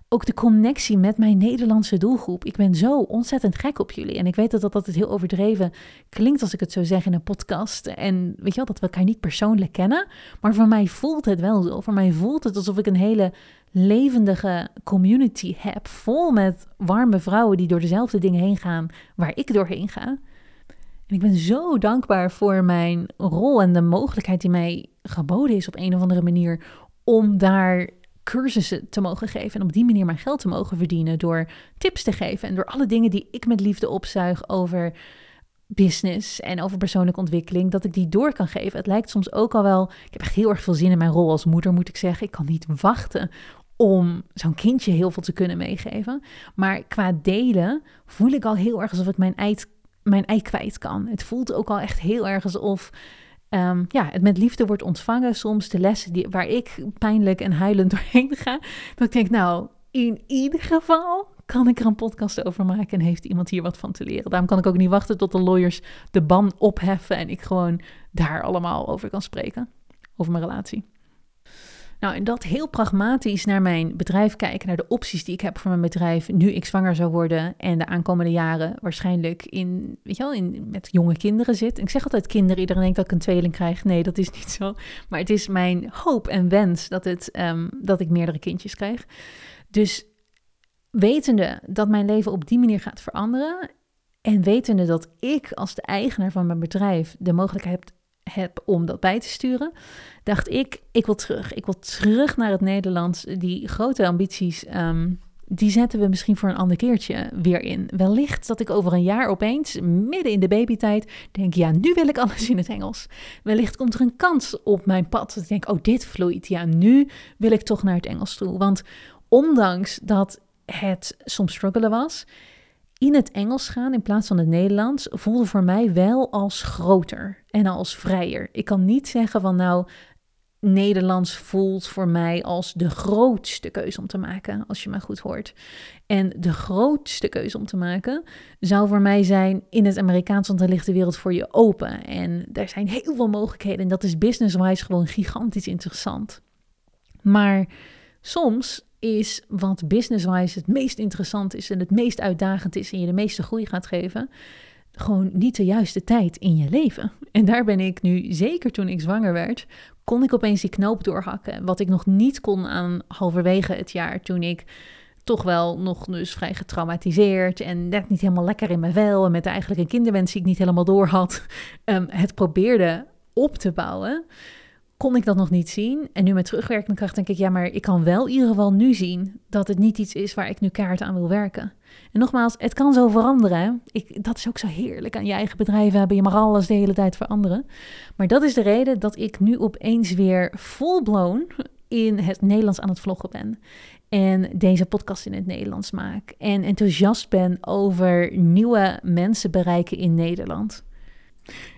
Speaker 1: ook de connectie met mijn Nederlandse doelgroep. Ik ben zo ontzettend gek op jullie. En ik weet dat dat altijd heel overdreven klinkt als ik het zo zeg in een podcast. En weet je wel, dat we elkaar niet persoonlijk kennen. Maar voor mij voelt het wel zo. Voor mij voelt het alsof ik een hele levendige community heb. Vol met warme vrouwen die door dezelfde dingen heen gaan waar ik doorheen ga. En ik ben zo dankbaar voor mijn rol en de mogelijkheid die mij geboden is op een of andere manier om daar cursussen te mogen geven en op die manier mijn geld te mogen verdienen door tips te geven en door alle dingen die ik met liefde opzuig over business en over persoonlijke ontwikkeling, dat ik die door kan geven. Het lijkt soms ook al wel, ik heb echt heel erg veel zin in mijn rol als moeder, moet ik zeggen. Ik kan niet wachten om zo'n kindje heel veel te kunnen meegeven. Maar qua delen voel ik al heel erg alsof ik mijn eind mijn ei kwijt kan. Het voelt ook al echt heel erg alsof um, ja, het met liefde wordt ontvangen. Soms de lessen die, waar ik pijnlijk en huilend [LAUGHS] doorheen ga. Dat ik denk, nou, in ieder geval kan ik er een podcast over maken en heeft iemand hier wat van te leren. Daarom kan ik ook niet wachten tot de lawyers de ban opheffen en ik gewoon daar allemaal over kan spreken. Over mijn relatie. Nou, en dat heel pragmatisch naar mijn bedrijf kijken, naar de opties die ik heb voor mijn bedrijf nu ik zwanger zou worden en de aankomende jaren waarschijnlijk in, weet je wel, in, met jonge kinderen zit. ik zeg altijd kinderen, iedereen denkt dat ik een tweeling krijg. Nee, dat is niet zo. Maar het is mijn hoop en wens dat, het, ehm, dat ik meerdere kindjes krijg. Dus wetende dat mijn leven op die manier gaat veranderen en wetende dat ik als de eigenaar van mijn bedrijf de mogelijkheid heb om dat bij te sturen, dacht ik, ik wil terug. Ik wil terug naar het Nederlands. Die grote ambities, ehm, die zetten we misschien voor een ander keertje weer in. Wellicht dat ik over een jaar opeens, midden in de babytijd, denk, ja, nu wil ik alles in het Engels. Wellicht komt er een kans op mijn pad. Dat ik denk, oh, dit vloeit. Ja, nu wil ik toch naar het Engels toe. Want ondanks dat het soms struggelen was, in het Engels gaan in plaats van het Nederlands voelde voor mij wel als groter en als vrijer. Ik kan niet zeggen van nou, Nederlands voelt voor mij als de grootste keuze om te maken, als je me goed hoort. En de grootste keuze om te maken zou voor mij zijn in het Amerikaans, want dan ligt de wereld voor je open. En daar zijn heel veel mogelijkheden en dat is business-wise gewoon gigantisch interessant. Maar soms is wat business-wise het meest interessant is en het meest uitdagend is en je de meeste groei gaat geven, gewoon niet de juiste tijd in je leven. En daar ben ik nu, zeker toen ik zwanger werd, kon ik opeens die knoop doorhakken. Wat ik nog niet kon aan halverwege het jaar toen ik toch wel nog dus vrij getraumatiseerd en net niet helemaal lekker in mijn vel en met eigenlijk een kinderwens die ik niet helemaal door had, um, [LAUGHS] het probeerde op te bouwen kon ik dat nog niet zien. En nu met terugwerkende kracht denk ik, ja, maar ik kan wel in ieder geval nu zien dat het niet iets is waar ik nu kaart aan wil werken. En nogmaals, het kan zo veranderen. Ik, dat is ook zo heerlijk aan je eigen bedrijf hebben. Je mag alles de hele tijd veranderen. Maar dat is de reden dat ik nu opeens weer full-blown in het Nederlands aan het vloggen ben. En deze podcast in het Nederlands maak. En enthousiast ben over nieuwe mensen bereiken in Nederland.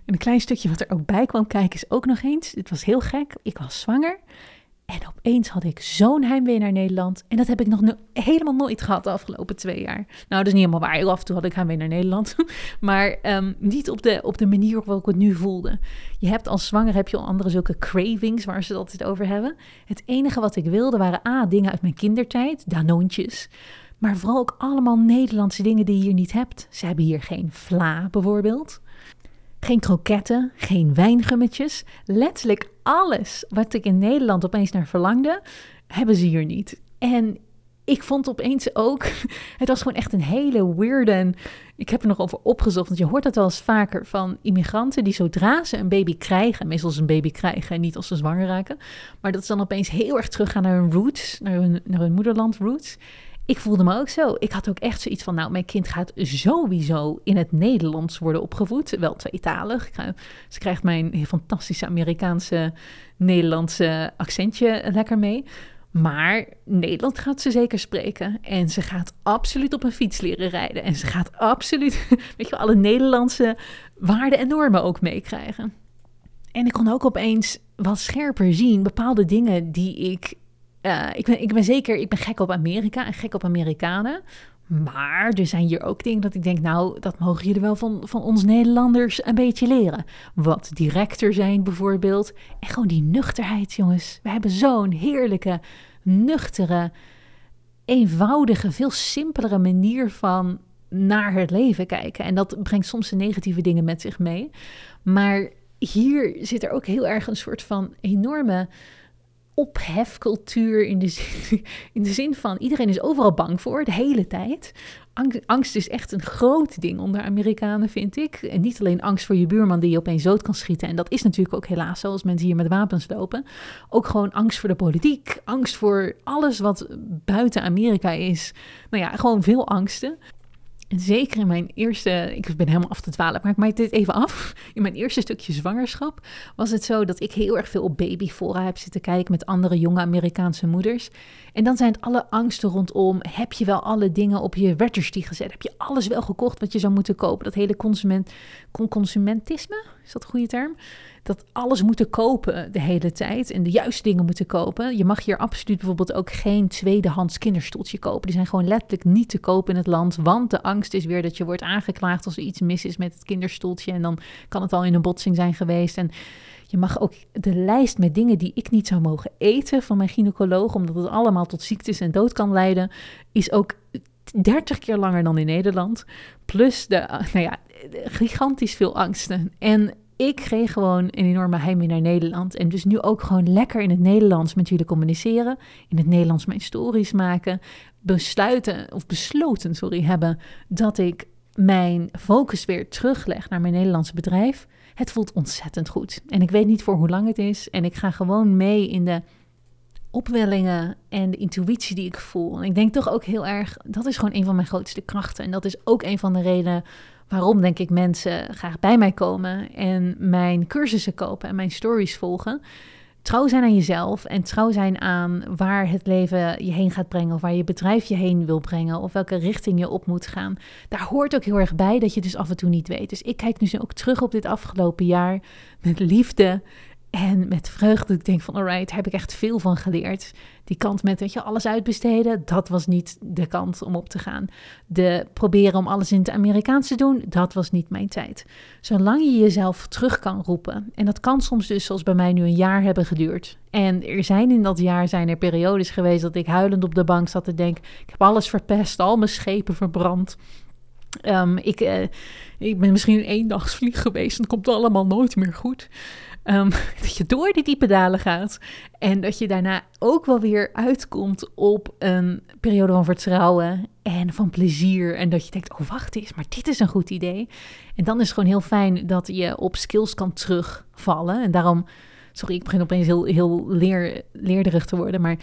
Speaker 1: En een klein stukje wat er ook bij kwam kijken is ook nog eens. Het was heel gek. Ik was zwanger. En opeens had ik zo'n heimwee naar Nederland. En dat heb ik nog helemaal nooit gehad de afgelopen twee jaar. Nou, dat is niet helemaal waar. Af en toe had ik heimwee naar Nederland. [LAUGHS] maar um, niet op de, op de manier waarop ik het nu voelde. Je hebt als zwanger heb je al andere zulke cravings waar ze het altijd over hebben. Het enige wat ik wilde waren A, dingen uit mijn kindertijd. Danoontjes. Maar vooral ook allemaal Nederlandse dingen die je hier niet hebt. Ze hebben hier geen vla bijvoorbeeld. Geen kroketten, geen wijngummetjes. Letterlijk alles wat ik in Nederland opeens naar verlangde, hebben ze hier niet. En ik vond opeens ook, [LAUGHS] het was gewoon echt een hele weirde. Ik heb er nog over opgezocht, want je hoort dat wel eens vaker van immigranten die zodra ze een baby krijgen, meestal ze een baby krijgen en niet als ze zwanger raken, maar dat ze dan opeens heel erg teruggaan naar hun roots, naar hun, naar hun moederland roots ik voelde me ook zo. Ik had ook echt zoiets van, nou, mijn kind gaat sowieso in het Nederlands worden opgevoed. Wel tweetalig. Ze krijgt mijn fantastische Amerikaanse, Nederlandse accentje lekker mee. Maar Nederland gaat ze zeker spreken. En ze gaat absoluut op een fiets leren rijden. En ze gaat absoluut, [LAUGHS] weet je wel, alle Nederlandse waarden en normen ook meekrijgen. En ik kon ook opeens wat scherper zien bepaalde dingen die ik uh, ik, ben, ik ben zeker, ik ben gek op Amerika en gek op Amerikanen. Maar er zijn hier ook dingen dat ik denk, nou, dat mogen jullie wel van, van ons Nederlanders een beetje leren. Wat directer zijn bijvoorbeeld. En gewoon die nuchterheid, jongens. We hebben zo'n heerlijke, nuchtere, eenvoudige, veel simpelere manier van naar het leven kijken. En dat brengt soms de negatieve dingen met zich mee. Maar hier zit er ook heel erg een soort van enorme ophefcultuur in de, zin, [LAUGHS] in de zin van iedereen is overal bang voor de hele tijd. Angst is echt een groot ding onder Amerikanen, vind ik. En niet alleen angst voor je buurman die je opeens dood kan schieten. En dat is natuurlijk ook helaas zo als mensen hier met wapens lopen. Ook gewoon angst voor de politiek, angst voor alles wat buiten Amerika is. Nou ja, gewoon veel angsten. Zeker in mijn eerste, ik ben helemaal af te dwalen, maar ik maak dit even af. In mijn eerste stukje zwangerschap was het zo dat ik heel erg veel op babyfora heb zitten kijken met andere jonge Amerikaanse moeders. En dan zijn het alle angsten rondom, heb je wel alle dingen op je registry gezet? Heb je alles wel gekocht wat je zou moeten kopen? Dat hele consument, consumentisme, is dat een goede term? Dat alles moeten kopen de hele tijd en de juiste dingen moeten kopen. Je mag hier absoluut bijvoorbeeld ook geen tweedehands kinderstoeltje kopen. Die zijn gewoon letterlijk niet te kopen in het land, want de angst is weer dat je wordt aangeklaagd als er iets mis is met het kinderstoeltje en dan kan het al in een botsing zijn geweest. En je mag ook de lijst met dingen die ik niet zou mogen eten van mijn gynaecoloog, omdat het allemaal tot ziektes en dood kan leiden, is ook 30 keer langer dan in Nederland. Plus de, nou ja, gigantisch veel angsten. En ik kreeg gewoon een enorme heimwee naar Nederland. En dus nu ook gewoon lekker in het Nederlands met jullie communiceren. In het Nederlands mijn stories maken. Besluiten, of besloten, sorry, hebben dat ik mijn focus weer terugleg naar mijn Nederlandse bedrijf. Het voelt ontzettend goed. En ik weet niet voor hoe lang het is. En ik ga gewoon mee in de opwellingen en de intuïtie die ik voel. En ik denk toch ook heel erg, dat is gewoon een van mijn grootste krachten. En dat is ook een van de redenen waarom, denk ik, mensen graag bij mij komen en mijn cursussen kopen en mijn stories volgen. Trouw zijn aan jezelf en trouw zijn aan waar het leven je heen gaat brengen, of waar je bedrijf je heen wil brengen, of welke richting je op moet gaan. Daar hoort ook heel erg bij dat je dus af en toe niet weet. Dus ik kijk nu ook terug op dit afgelopen jaar met liefde en met vreugde, ik denk van, alright, heb ik echt veel van geleerd. Die kant met, weet je, alles uitbesteden, dat was niet de kant om op te gaan. De proberen om alles in het Amerikaans te doen, dat was niet mijn tijd. Zolang je jezelf terug kan roepen, en dat kan soms dus, zoals bij mij nu, een jaar hebben geduurd. En er zijn in dat jaar zijn er periodes geweest dat ik huilend op de bank zat te denken, ik heb alles verpest, al mijn schepen verbrand. Um, ik, uh, ik ben misschien een eendagsvlieg geweest het komt allemaal nooit meer goed. Um, [LAUGHS] dat je door die diepe dalen gaat. En dat je daarna ook wel weer uitkomt op een periode van vertrouwen en van plezier. En dat je denkt, oh wacht eens, maar dit is een goed idee. En dan is het gewoon heel fijn dat je op skills kan terugvallen. En daarom, sorry, ik begin opeens heel, heel leer, leerderig te worden. Maar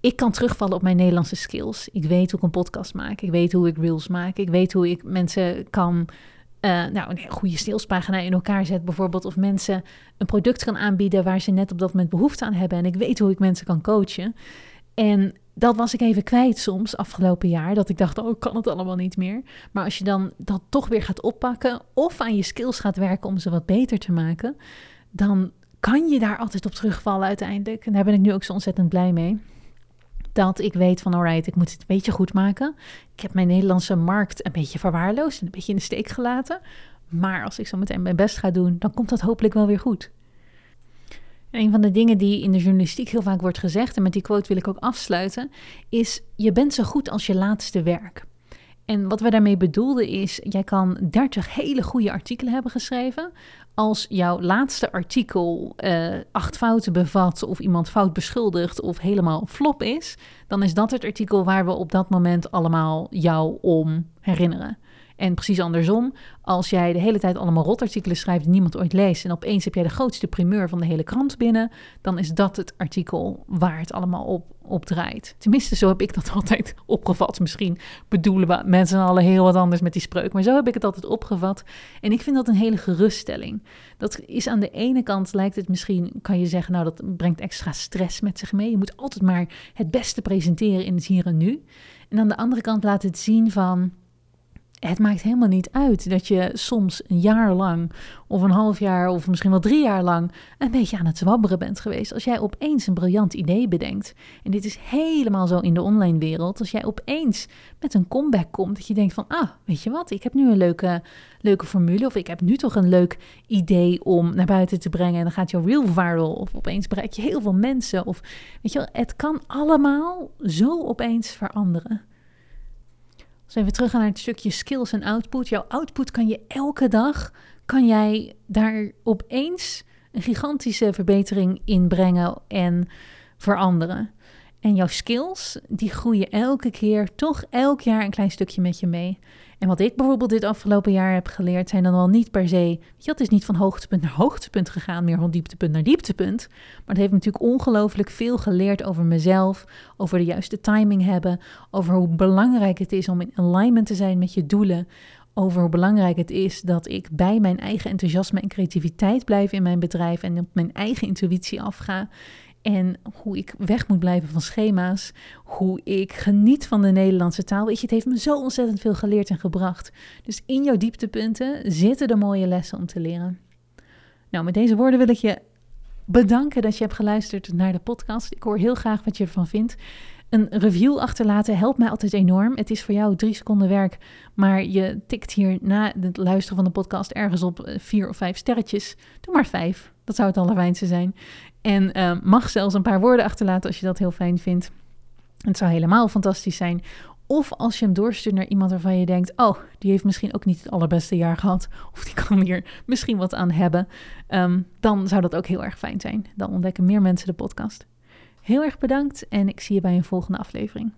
Speaker 1: ik kan terugvallen op mijn Nederlandse skills. Ik weet hoe ik een podcast maak. Ik weet hoe ik reels maak. Ik weet hoe ik mensen kan uh, nou, een goede salespagina in elkaar zet bijvoorbeeld. Of mensen een product kan aanbieden waar ze net op dat moment behoefte aan hebben. En ik weet hoe ik mensen kan coachen. En dat was ik even kwijt soms afgelopen jaar. Dat ik dacht, oh, ik kan het allemaal niet meer. Maar als je dan dat toch weer gaat oppakken. Of aan je skills gaat werken om ze wat beter te maken. Dan kan je daar altijd op terugvallen uiteindelijk. En daar ben ik nu ook zo ontzettend blij mee dat ik weet van alright, ik moet het een beetje goed maken. Ik heb mijn Nederlandse markt een beetje verwaarloosd en een beetje in de steek gelaten. Maar als ik zo meteen mijn best ga doen, dan komt dat hopelijk wel weer goed. een van de dingen die in de journalistiek heel vaak wordt gezegd, en met die quote wil ik ook afsluiten, is: Je bent zo goed als je laatste werk. En wat we daarmee bedoelden is, jij kan 30 hele goede artikelen hebben geschreven. Als jouw laatste artikel uh, acht fouten bevat of iemand fout beschuldigt of helemaal flop is, dan is dat het artikel waar we op dat moment allemaal jou om herinneren. En precies andersom, als jij de hele tijd allemaal rotartikelen schrijft die niemand ooit leest en opeens heb jij de grootste primeur van de hele krant binnen, dan is dat het artikel waar het allemaal op, op draait. Tenminste, zo heb ik dat [LAUGHS] altijd opgevat. Misschien bedoelen we mensen allen heel wat anders met die spreuk, maar zo heb ik het altijd opgevat. En ik vind dat een hele geruststelling. Dat is aan de ene kant lijkt het misschien, kan je zeggen, nou dat brengt extra stress met zich mee. Je moet altijd maar het beste presenteren in het hier en nu. En aan de andere kant laat het zien van het maakt helemaal niet uit dat je soms een jaar lang of een half jaar of misschien wel drie jaar lang een beetje aan het zwabberen bent geweest. Als jij opeens een briljant idee bedenkt, en dit is helemaal zo in de online wereld, als jij opeens met een comeback komt, dat je denkt van, ah, weet je wat, ik heb nu een leuke, leuke formule of ik heb nu toch een leuk idee om naar buiten te brengen en dan gaat jouw real viral of opeens bereik je heel veel mensen of weet je wel, het kan allemaal zo opeens veranderen. Als we even teruggaan naar het stukje skills en output. Jouw output kan je elke dag, kan jij daar opeens een gigantische verbetering in brengen en veranderen. En jouw skills, die groeien elke keer, toch elk jaar een klein stukje met je mee. En wat ik bijvoorbeeld dit afgelopen jaar heb geleerd, zijn dan wel niet per se. Je, het is niet van hoogtepunt naar hoogtepunt gegaan, meer van dieptepunt naar dieptepunt. Maar het heeft natuurlijk ongelooflijk veel geleerd over mezelf, over de juiste timing hebben, over hoe belangrijk het is om in alignment te zijn met je doelen. Over hoe belangrijk het is dat ik bij mijn eigen enthousiasme en creativiteit blijf in mijn bedrijf en op mijn eigen intuïtie afga. En hoe ik weg moet blijven van schema's. Hoe ik geniet van de Nederlandse taal. Weet je, het heeft me zo ontzettend veel geleerd en gebracht. Dus in jouw dieptepunten zitten de mooie lessen om te leren. Nou, met deze woorden wil ik je bedanken dat je hebt geluisterd naar de podcast. Ik hoor heel graag wat je ervan vindt. Een review achterlaten helpt mij altijd enorm. Het is voor jou drie seconden werk, maar je tikt hier na het luisteren van de podcast ergens op eh, vier of vijf sterretjes. Doe maar vijf, dat zou het allerfijnste zijn. En uh, mag zelfs een paar woorden achterlaten als je dat heel fijn vindt. Het zou helemaal fantastisch zijn. Of als je hem doorstuurt naar iemand waarvan je denkt: Oh, die heeft misschien ook niet het allerbeste jaar gehad. Of die kan hier misschien wat aan hebben. Um, dan zou dat ook heel erg fijn zijn. Dan ontdekken meer mensen de podcast. Heel erg bedankt en ik zie je bij een volgende aflevering.